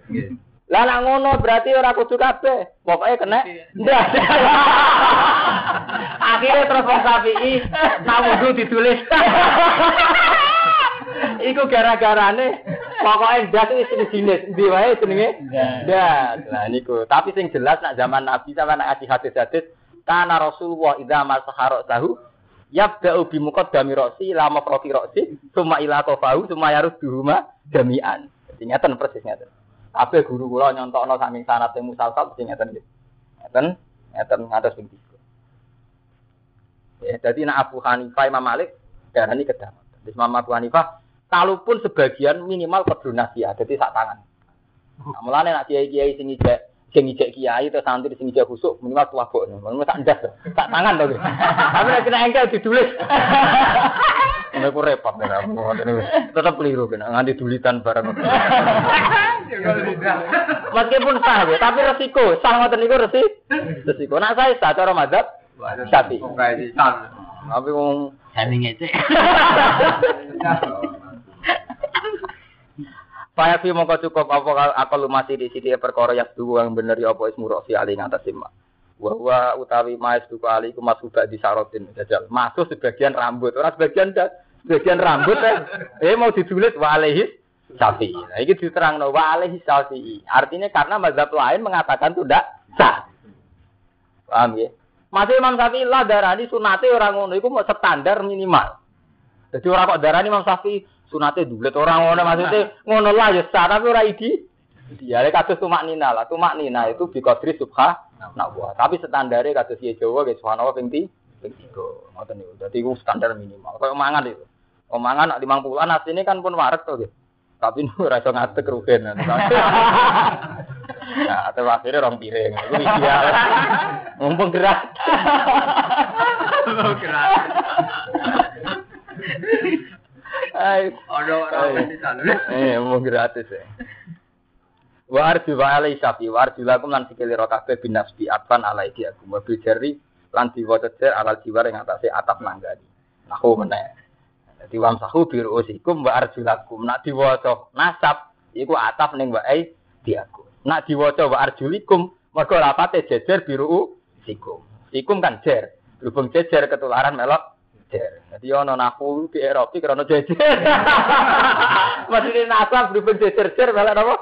Lah nak ngono berarti ora kudu kabeh. Pokoke kena. (laughs) Akhirnya terus wong Syafi'i nak ditulis. (laughs) Iku gara-garane Pokoknya ndas itu sing jenis, ndi wae jenenge ndas. Nah niku, tapi sing jelas nak zaman Nabi sama nak ngaji hadis-hadis kana Rasulullah idza masahara tahu yabda'u bi muqaddami ra'si la mafraqi ra'si summa ila qafahu summa yarudduhuma jami'an. Jadi ngeten persis ngeten. Kabeh guru kula nyontokno saking sanate musalsal sing ngeten nggih. Ngeten, ngeten ngantos ping 3. Ya, jadi nak Abu Hanifah Imam Malik darani kedamaian. Terus Imam Abu Hanifah, kalaupun sebagian minimal kudu nasihat, jadi sak tangan. Nah, mulane nak kiai-kiai sing ijek sing ijek kiai atau santri sing ijek khusuk minimal tua kok. Minimal tak ndas, tak tangan to. Tapi nek kena engkel ditulis. Ini (laughs) aku repot nih, tetap keliru kena nganti dulitan barang. (laughs) Meskipun sah ya, tapi resiko, sah ngoten niku resi, resiko. Nak saya sah cara madzhab Syafi'i. Tapi wong Sami ngecek. (laughs) Paya fi mongko cukup apa akal masih di sini perkara yang dua yang bener ya apa ismu rofi ali ngatas sima. Wa utawi mais duka ali ku masuk di sarotin jajal. Masuk sebagian rambut, orang sebagian sebagian rambut eh, eh mau ditulis wa alaihi syafi'i. Nah ini diterangno wa alaihi syafi'i. Artinya karena mazhab lain mengatakan itu tidak sah. Paham ya? Masih Imam Syafi'i lah darani sunate orang ngono iku standar minimal. Jadi orang kok darani Imam Syafi'i sunate dulet orang ngono maksudnya ngono lah ya sah tapi ora idi. Lek kados tumak nina lah, tumak nina itu bi qadri subha nak buah. Tapi standare kados ye Jawa ge subhanallah ping 3 ping 3. Ngoten niku. Dadi iku standar minimal. Kayak mangan itu. Omangan nak 50-an asline kan pun warak to ge. Tapi (laughs) ora iso ngadeg rugen. (laughs) Nah, atau akhirnya orang piring. Itu ideal. Mumpung gerak. (laughs) Mumpung gerak. Ono orang di sana. eh mau gratis ya. Wa arju wa alai sapi wa arju lakum lan sikili ro kabeh binasbi atpan alai di aku wa bijari lan diwaca jer alal jiwar ing atase atap nanggani. Nahu meneh. Dadi wam sahu biru usikum wa arju lakum nak diwaca nasab iku atap ning wa ai di aku. Nak diwaca wa arjulikum mergo lapate jejer biru usikum. Ikum kan jer. Berhubung jejer ketularan melok jejer. Jadi ono nahu di Eropa karena jejer. (laughs) Maksudnya nasab berhubung jejer-jejer melok apa?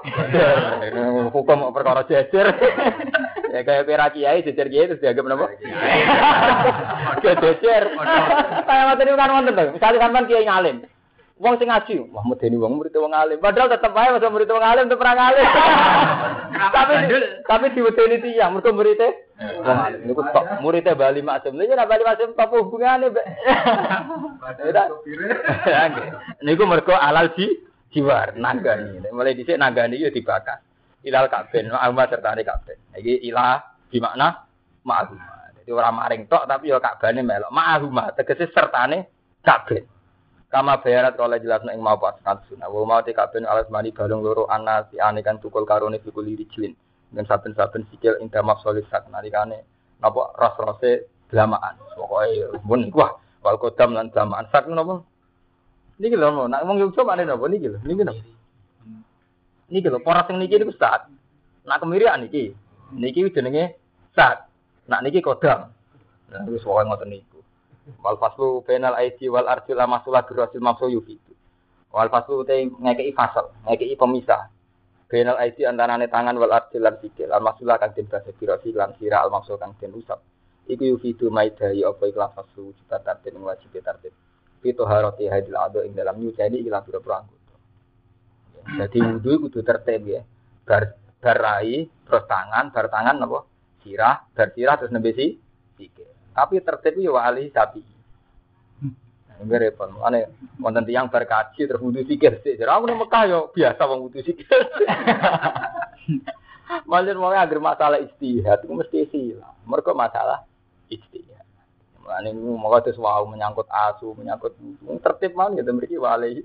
Hukum perkara jejer. ya kayak pira kiai jejer kiai terus dianggap apa? Jejer. Kayak materi kan wonten to. Misalnya sampean kiai ngalim. Wong sing ngaji, wah medeni wong murid wong alim. Padahal tetep wae masa murid wong alim tetep ora ngalim. (laughs) tapi tapi diwedeni tiyang mergo muridé wong alim. Niku tok muridé Bali Maksum. Lha ora Bali Maksum apa hubungane, Mbak? (laughs) Niku mergo alal ji jiwar nagani. Mulai dhisik nagani yo dibakar. Ilal kabin, ma'alma serta ne kabin. Iki ilah di makna ma'aluma. Jadi orang maring tok tapi yo kabane melok. Ma'aluma tegese sertane kabin. Kama bayarat kalau jelas ing mau pas sunah. Wa mau te kabin alas mani balung loro ana si ane kan tukul karone bikul jilin. Dan saben-saben sikil ing damak solisat nalikane napa ras-rase delamaan. Pokoke mun wah wal kodam lan delamaan sak napa? Niki lho nak wong Yogyo mana napa niki lho. Niki napa? Niki lho poros sing niki niku sat. Nak kemirian niki. Niki jenenge sat. Nak niki kodam. Nah wis pokoke ngoten niku. Wal faslu bainal aidi wal arjul amasulah birasil mamsu yufidu. Wal faslu te ngekei fasal, ngekei pemisah. Bainal aidi antarane tangan wal arjul lan sikil. Al masulah kang den basa birasil lan sira al mamsu kang den usap. Iku yufidu maidai apa ikhlas faslu cita tartib ing wajib tartib. Itu haroti hadil ado ing dalam nyucani ilang pira-pira anggota. Jadi wudu kudu tertib ya. Bar barai terus tangan, bar tangan apa? Sirah, bar sirah terus nembe si sikil. Tapi tertib yo ahli sapi. Enggak repot. Ane wonten tiyang berkaji terus wudu sikir sik. Jare aku nang Mekah yo biasa wong wudu sikir. (laughs) Malah mau agar masalah istihad itu mesti silah. Mereka masalah istihad. Mulane mau terus wau menyangkut asu, menyangkut tertib man gitu mriki wali.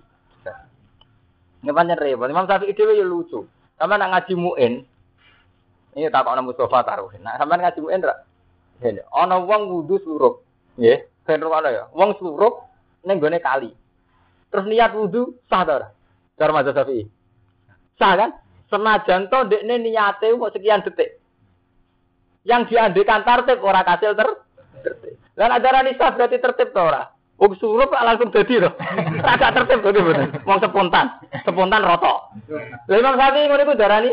Ini pancen repot. Imam Syafi'i dhewe yo lucu. Sama nak ngaji muin. Ini tak kok Mustafa taruh. Nah, sampean ngaji muin ra? Ini, ana wong wudu surup, nggih. Ben ya. Wong surup ning gone kali. Terus niat wudu sah ta ora? Cara mazhab Syafi'i. Sah kan? Senajan to ndekne niate kok sekian detik. Yang diandekan tertib ora kasil ter tertib. Lan ajaran Islam berarti tertib to ora? Oh surup langsung dadi lho. Agak (laughs) tertib to bener. Wong spontan, spontan roto. Lah Imam Syafi'i ngono iku darani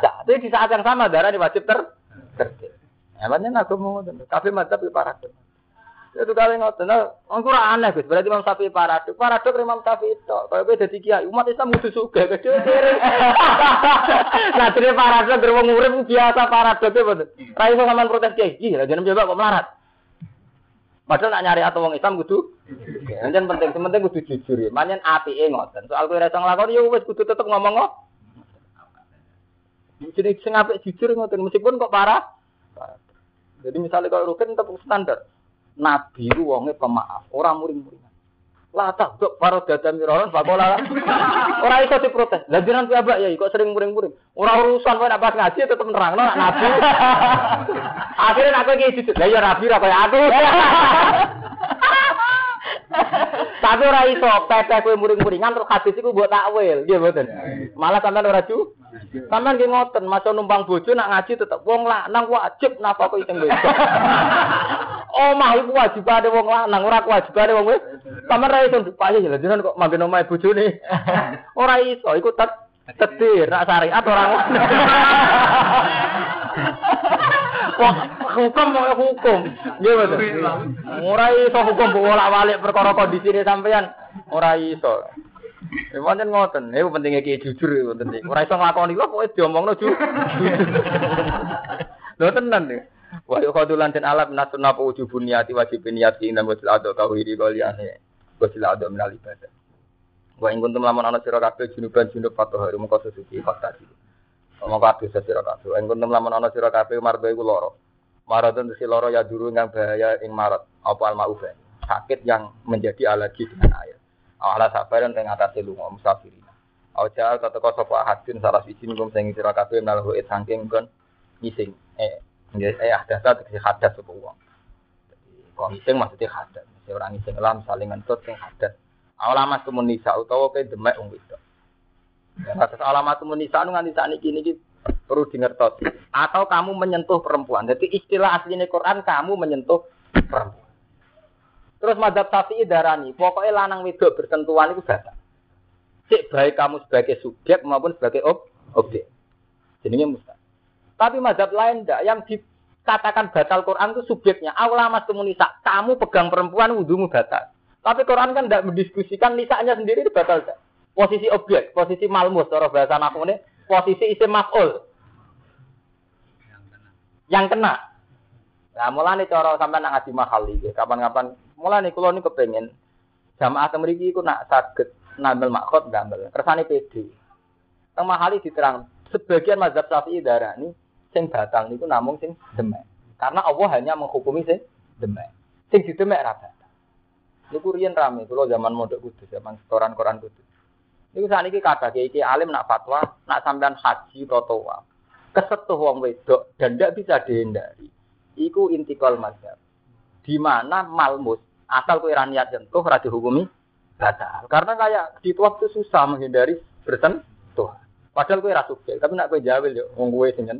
sah. Tapi di saat yang sama darani wajib ter tertib. Emangnya aku mau kafe mantap di paradok. Itu kali ngoten. Nah, ora aneh Gus. Berarti Imam Syafi'i paradok. Paradok Imam Syafi'i itu. Kalau beda dadi kiai, umat Islam kudu suka kecil Nah, dene paradok der wong urip biasa paradok e mboten. Ra iso sampean protes kiai. Gila, jeneng coba kok melarat. Padahal nak nyari atau wong Islam kudu. Jangan penting, penting kudu jujur ya. Manyen apike ngoten. Soal kowe ora iso nglakoni ya wis kudu tetep ngomong kok. Jadi sing apik jujur ngoten meskipun kok parah. Jadi misalnya kalau rugen tetap standar. Nabi itu wongnya pemaaf, orang muring-muringan. Lah tak dok para dada miroran bakola. Ora iso diprotes. Lah jenengan piyambak ya kok sering muring-muring. Ora urusan kowe nek pas ngaji tetep nerangno nak nabi. Akhirnya aku iki jujur. Lah ya rabi ra kaya aku. (laughs) Tapi ora iso pepeh kowe muring-muringan terus hadis iku mbok takwil, nggih mboten. Malah sampean ora ju. Sampean nggih ngoten, masa numpang bojo nak ngaji tetep wong lanang wajib napa kok iseng wedok. (laughs) Omah iku wajibane wong lanang, ora kewajibane wong wedok. Sampeyan ra iso dipayu ya jenengan kok manggen omahe bojone. (laughs) Ora iso, iku tet tetir nak syariat ora ngono. (laughs) Hukum mau hukum. Nggih betul. Ora iso hukum bolak-balik perkara kondisine sampean. Ora iso. Ya pancen ngoten. Iku pentinge ki jujur iku penting. Ora iso nglakoni kok pokoke diomongno jujur. (laughs) Lho tenan nih. Wa yuqadulan den alat nasun napa wujubun niati wajib niat ing nang wajib ado tauhid kaliane wasilah ada minal ibadah. Wa ing kuntum lamun ana sira kabeh junuban junub mengko sesuci fakta iki. Mongko adu sira kabeh. Ing kuntum lamun ana sira kabeh mardo iku lara. Maradun si loro ya duru yang bahaya ing marat apa al maufa. Sakit yang menjadi alergi dengan air. Ala sabaran ing atase lunga musafirin. Aja kata kau sapa hadin salah siji ngum sing sira kabeh nalho saking kon ngising. Eh, nggih eh ada satu hadas sapa wong. Kok ngising maksudnya hadas. Si orang sing lam saling ngentut sing hadat. Alamat nisa utawa ke demek wong wedok. Ya, atas alamat nisa nu nganti sakniki niki perlu dingertos. Atau kamu menyentuh perempuan. Jadi istilah aslinya Quran kamu menyentuh perempuan. Terus madhab syafi'i darani, pokoknya lanang wedok bersentuhan itu batal. Cek baik kamu sebagai subjek maupun sebagai ob objek. Jadinya mustahil. Tapi madhab lain enggak, yang di katakan batal Quran itu subjeknya. Allah mas nisa, kamu pegang perempuan wudhumu batal. Tapi Quran kan tidak mendiskusikan nisanya sendiri itu batal. Gak? Posisi objek, posisi malmus, cara bahasa naku ini, posisi isim maf'ul. Yang kena. Nah, nih cara sampai nak ngaji mahal ini, kapan-kapan, nih kalau ini kepengen, jamaah temeriki itu nak sakit, nambel makhot, nambel. Kersane PD. Teng mahali diterang, sebagian mazhab syafi'i darah ini, sing batal niku namung sing demek. Karena Allah hanya menghukumi sing demek. Sing didemek ra batal. Niku riyen rame kula zaman mondok kudus, zaman setoran Quran kudus. Niku sakniki kata iki alim nak fatwa, nak sampean haji atau kesetuh wong wedok dan tidak bisa dihindari. Iku intikal mazhab. Di mana malmus asal kowe ra niat jentuh ora dihukumi batal. Karena kayak di waktu susah menghindari bersentuh. Padahal kowe ra tapi nak kowe jawil yo wong kowe sing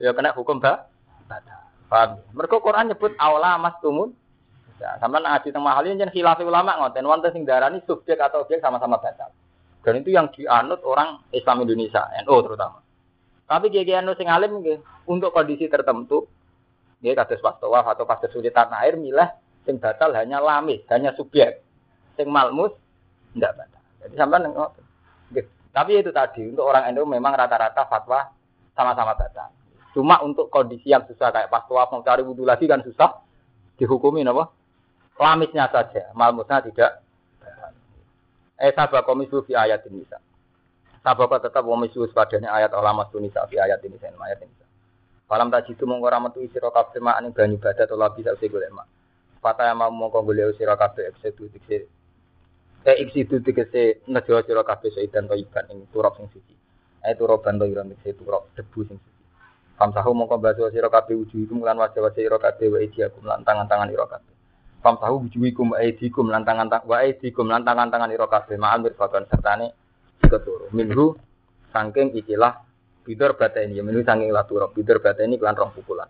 ya kena hukum ba batal. Paham? Mereka Quran nyebut awla mas tumun. Ya, sama ngaji teng mahal ini khilafi ulama ngoten wonten sing darani subjek atau objek sama-sama batal. Dan itu yang dianut orang Islam Indonesia, NU terutama. Tapi kiai NU sing alim untuk kondisi tertentu, dia kados pas tawaf atau pas kesulitan air milah sing batal hanya lamis, hanya subjek. Sing malmus enggak batal. Jadi sampai ngoten. Tapi itu tadi untuk orang NU memang rata-rata fatwa sama-sama batal. Cuma untuk kondisi yang susah kayak pas tua mau cari wudhu lagi kan susah dihukumi apa? Lamisnya saja, malmusnya tidak. Eh sabab komisu fi ayat ini. Sabab tetap komisu padanya ayat ulama sunisa fi ayat ini sen ayat ini. Falam tak jitu mongko ora metu sira kabeh mak ning banyu badat utawa bisa usih golek mak. Yang mau mongko golek sira kabeh eksetu dikse. Eh eksitu dikse nejo sira kabeh seidan to iban ing turap sing suci. Eh turaban to iran dikse turap debu sing suci. Famsahu mongko baso sira kabeh wujuhikum lan wajah-wajah sira kabeh wa tangan-tangan ira kabeh. Famsahu wujuhikum wa idikum lan tangan-tangan wa idikum lan tangan-tangan ira kabeh ma'al mirfaqan sertane keturu. Minhu saking ikilah bidor bata ini, minhu saking laturo bidor bata ini kelan rong pukulan.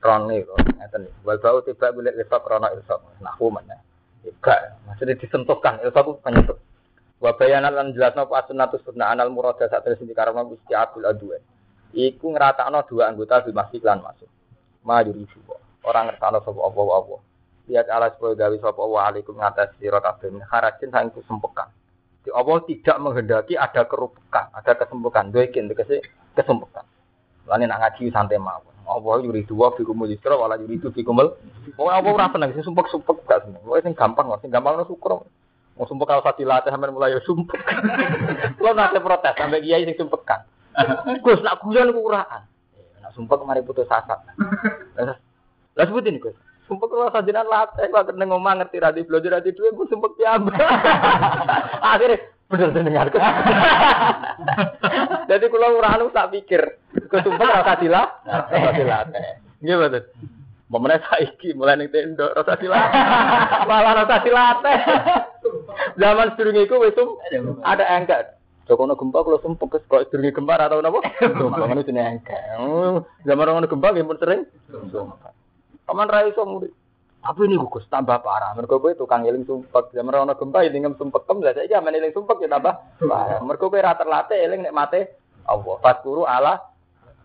Rong nih, ngeten nih. Wal bau tiba golek lefak krana irsak. Nahwu mana? Gak, maksudnya disentuhkan. Itu satu penyentuh. Wa bayanan lan jelasno apa sunnatus sunnah anal murada sak terus dikarepno Gusti Abdul Adwa. Iku ngeratakno dua anggota bil masjid lan masuk. Ma yuri Orang ngertakno sapa apa apa. Lihat ala supaya gawe sapa wa alaikum ngatas sira kabeh harajin sang kesempekan. Di Allah tidak menghendaki ada kerupukan, ada kesempekan. Doikin tegese kesempekan. Lani nak ngaji santai mawon. Allah yuri dua fikumul yusra wala yuri itu fikumul. Pokoknya Allah ora seneng sing sumpek-sumpek gak seneng. Pokoknya sing gampang, sing gampang no syukur. Mau sumpah kalau sati latih sampai mulai ya sumpah. Kalau (laughs) nanti protes sampai kiai sing sumpekan. Gus nak guyon ku uraan. Nak sumpah kemarin putus asa. (laughs) Lah sebutin Gus. Sumpah kalau sajinan latih kok kena ngomong ngerti radi belajar radi duwe gue sumpah piambak. (laughs) Akhirnya bener dengar. (laughs) Jadi kalau uraan tak pikir. Gus sumpah kalau sati lah. Sati latih. Gimana? Pemenang saiki mulai ning tenda rasa silat. (laughs) Malah rasa silat. Zaman sedurunge iku wis ada engkat. Jokono gempa kalau sumpah kes kok sedurunge gempa atau napa? Sumpah ngono jenenge engkat. Zaman ono gempa nggih pun sering. Sumpah. Paman ra iso murid. Tapi ini gugus tambah parah. Mergo kowe tukang eling sumpek. Zaman ono gempa ya ngem sumpek kem lah saiki amen eling sumpek ya tambah parah. Mergo kowe ra terlatih eling nek mate Allah. Fatkuru ala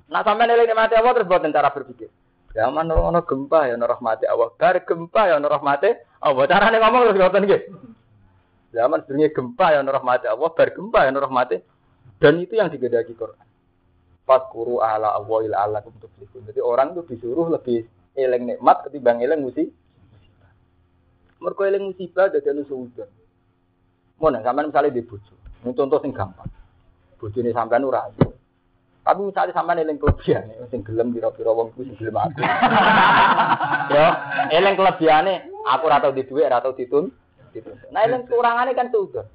Nah sampean eling nek mate Allah terus boten cara berpikir. Zaman ono gempa ya ono rahmati Allah. Bar gempa ya ono rahmati Allah. Carane ngomong terus ngoten nggih. Zaman sebenarnya gempa ya rahmati Allah, bar gempa ya rahmati. Dan itu yang digedaki Quran. Fatkuru ala Allah ila Allah tuflihun. Jadi orang itu disuruh lebih eling nikmat ketimbang eling musibah. Mergo eling musibah dadi anu suudan. Mun sampean misalnya di bojo. Contoh sing gampang. Bojone sampean ora ayu. Tapi misalnya sama eling kelebihan, sing gelem pira-pira wong kuwi sing gelem aku. Yo, eling kelebihane aku ora tau di dhuwit, ora tau ditun. Nah, eling kurangane kan sudah.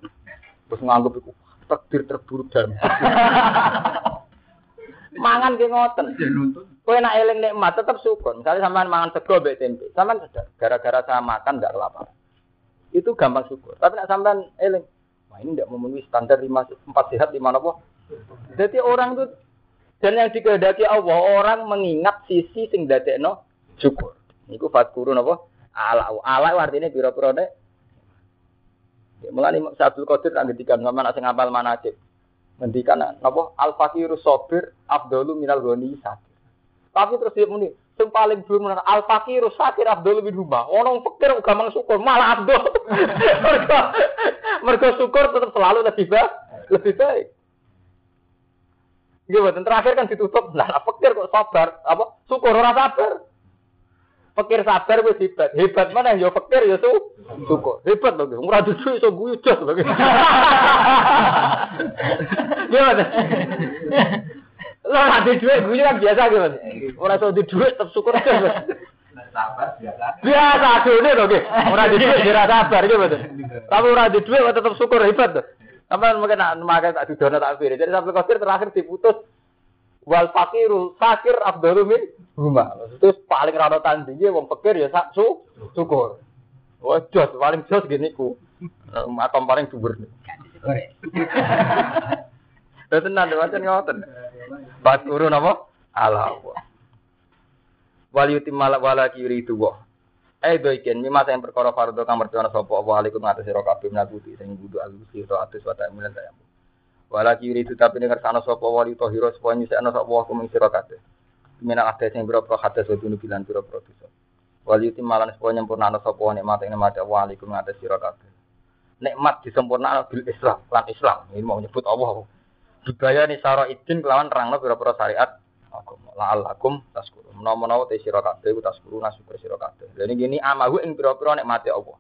Terus nganggep iku takdir terburuk dalam. (laughs) mangan ki ngoten. Kowe nak eling nikmat tetap syukur. Misalnya sampean mangan sego mbek tempe, sampean sadar gara-gara saya makan enggak kelaparan. Itu gampang syukur. Tapi nak sampean eling, wah ini tidak memenuhi standar lima empat sehat lima apa? Jadi orang itu dan yang dikehendaki Allah orang mengingat sisi sing dadekno syukur. Niku fatkuru napa? Ala ala artinya pira-pira nek. Ya, mulane Abdul Qadir tak ngendikan sama nak sing ngapal manajib. Ngendikan napa? Al fakiru sabir afdalu minal ghani sakir. Tapi terus dia muni, sing paling dhuwur menawa al fakiru sakir afdalu min huma. Ono fakir gampang syukur, malah abdul. (laughs) mergo mergo syukur tetap selalu lebih baik. Lebih baik. Iya, terakhir kan ditutup. Nah, fakir kok sabar? Apa? Syukur ora sabar. Fakir sabar wis hebat. Hebat mana ya fakir ya su (laughs) syukur. Hebat lho. Ora dudu iso guyu jos lho. Gimana? Lo nanti duit guyu kan biasa gitu. Ora iso di duit tetep syukur aja. Sabar biasa. Biasa adone lho nggih. Ora di duit ora sabar gitu. Tapi ora di duit tetep syukur hebat tuh. Sampai mungkin nak makan tak didono tak pilih. Jadi sampai kosir terakhir diputus wal fakiru fakir abdul min huma. Terus paling ranotan tinggi wong fakir ya sak su syukur. Wah jos paling jos gini ku. Matom paling dhuwur. Lha tenan wacan ngoten. Fakuru napa? Ala Allah. Wal yutimmal wala yuridu wa. Eh do iken mimma sing perkara fardhu kang mertana sapa apa alaikum ngatus sira kabeh nabuti sing kudu alusi to atus wa ta'mulan ta Wala kiri itu tapi dengar sana sapa wali tohiro supaya nyusikno sapa wa kuming sira kabeh. Mina ada sing boro pro hadas wa dunu bilan boro pro dosa. Wali itu malan supaya nyempurnano sapa wa nikmat ing nikmat wa alaikum ngatus sira kabeh. Nikmat disempurnakno bil Islam lan Islam. Ini mau nyebut Allah. Budaya ni sara idin kelawan rangno boro-boro syariat agama la'allakum taskuru menawa-menawa te sira kabeh ku taskuru nasyukur sira kabeh lha niki ini amahu ing pira-pira nikmate Allah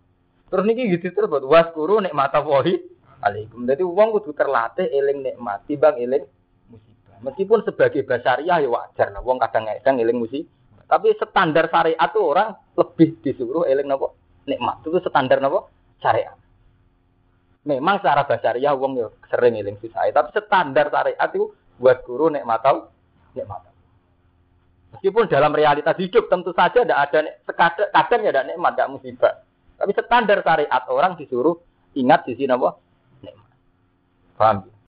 terus niki gitu terus buat waskuru nikmata wahi alaikum dadi wong kudu terlatih eling nikmat timbang eling musibah. Meskipun sebagai basariah ya wajar lah wong kadang-kadang eling musibah. Tapi standar syariat tuh orang lebih disuruh eling napa? Nikmat. Itu standar napa? Syariat. Memang secara basariah wong yo sering eling susah. Tapi standar syariat itu buat guru nikmat tahu nikmat. Meskipun dalam realitas hidup tentu saja tidak ada sekadar kadang ya ada nikmat, tidak musibah. Tapi standar syariat orang disuruh ingat sisi apa? Nikmat. Paham?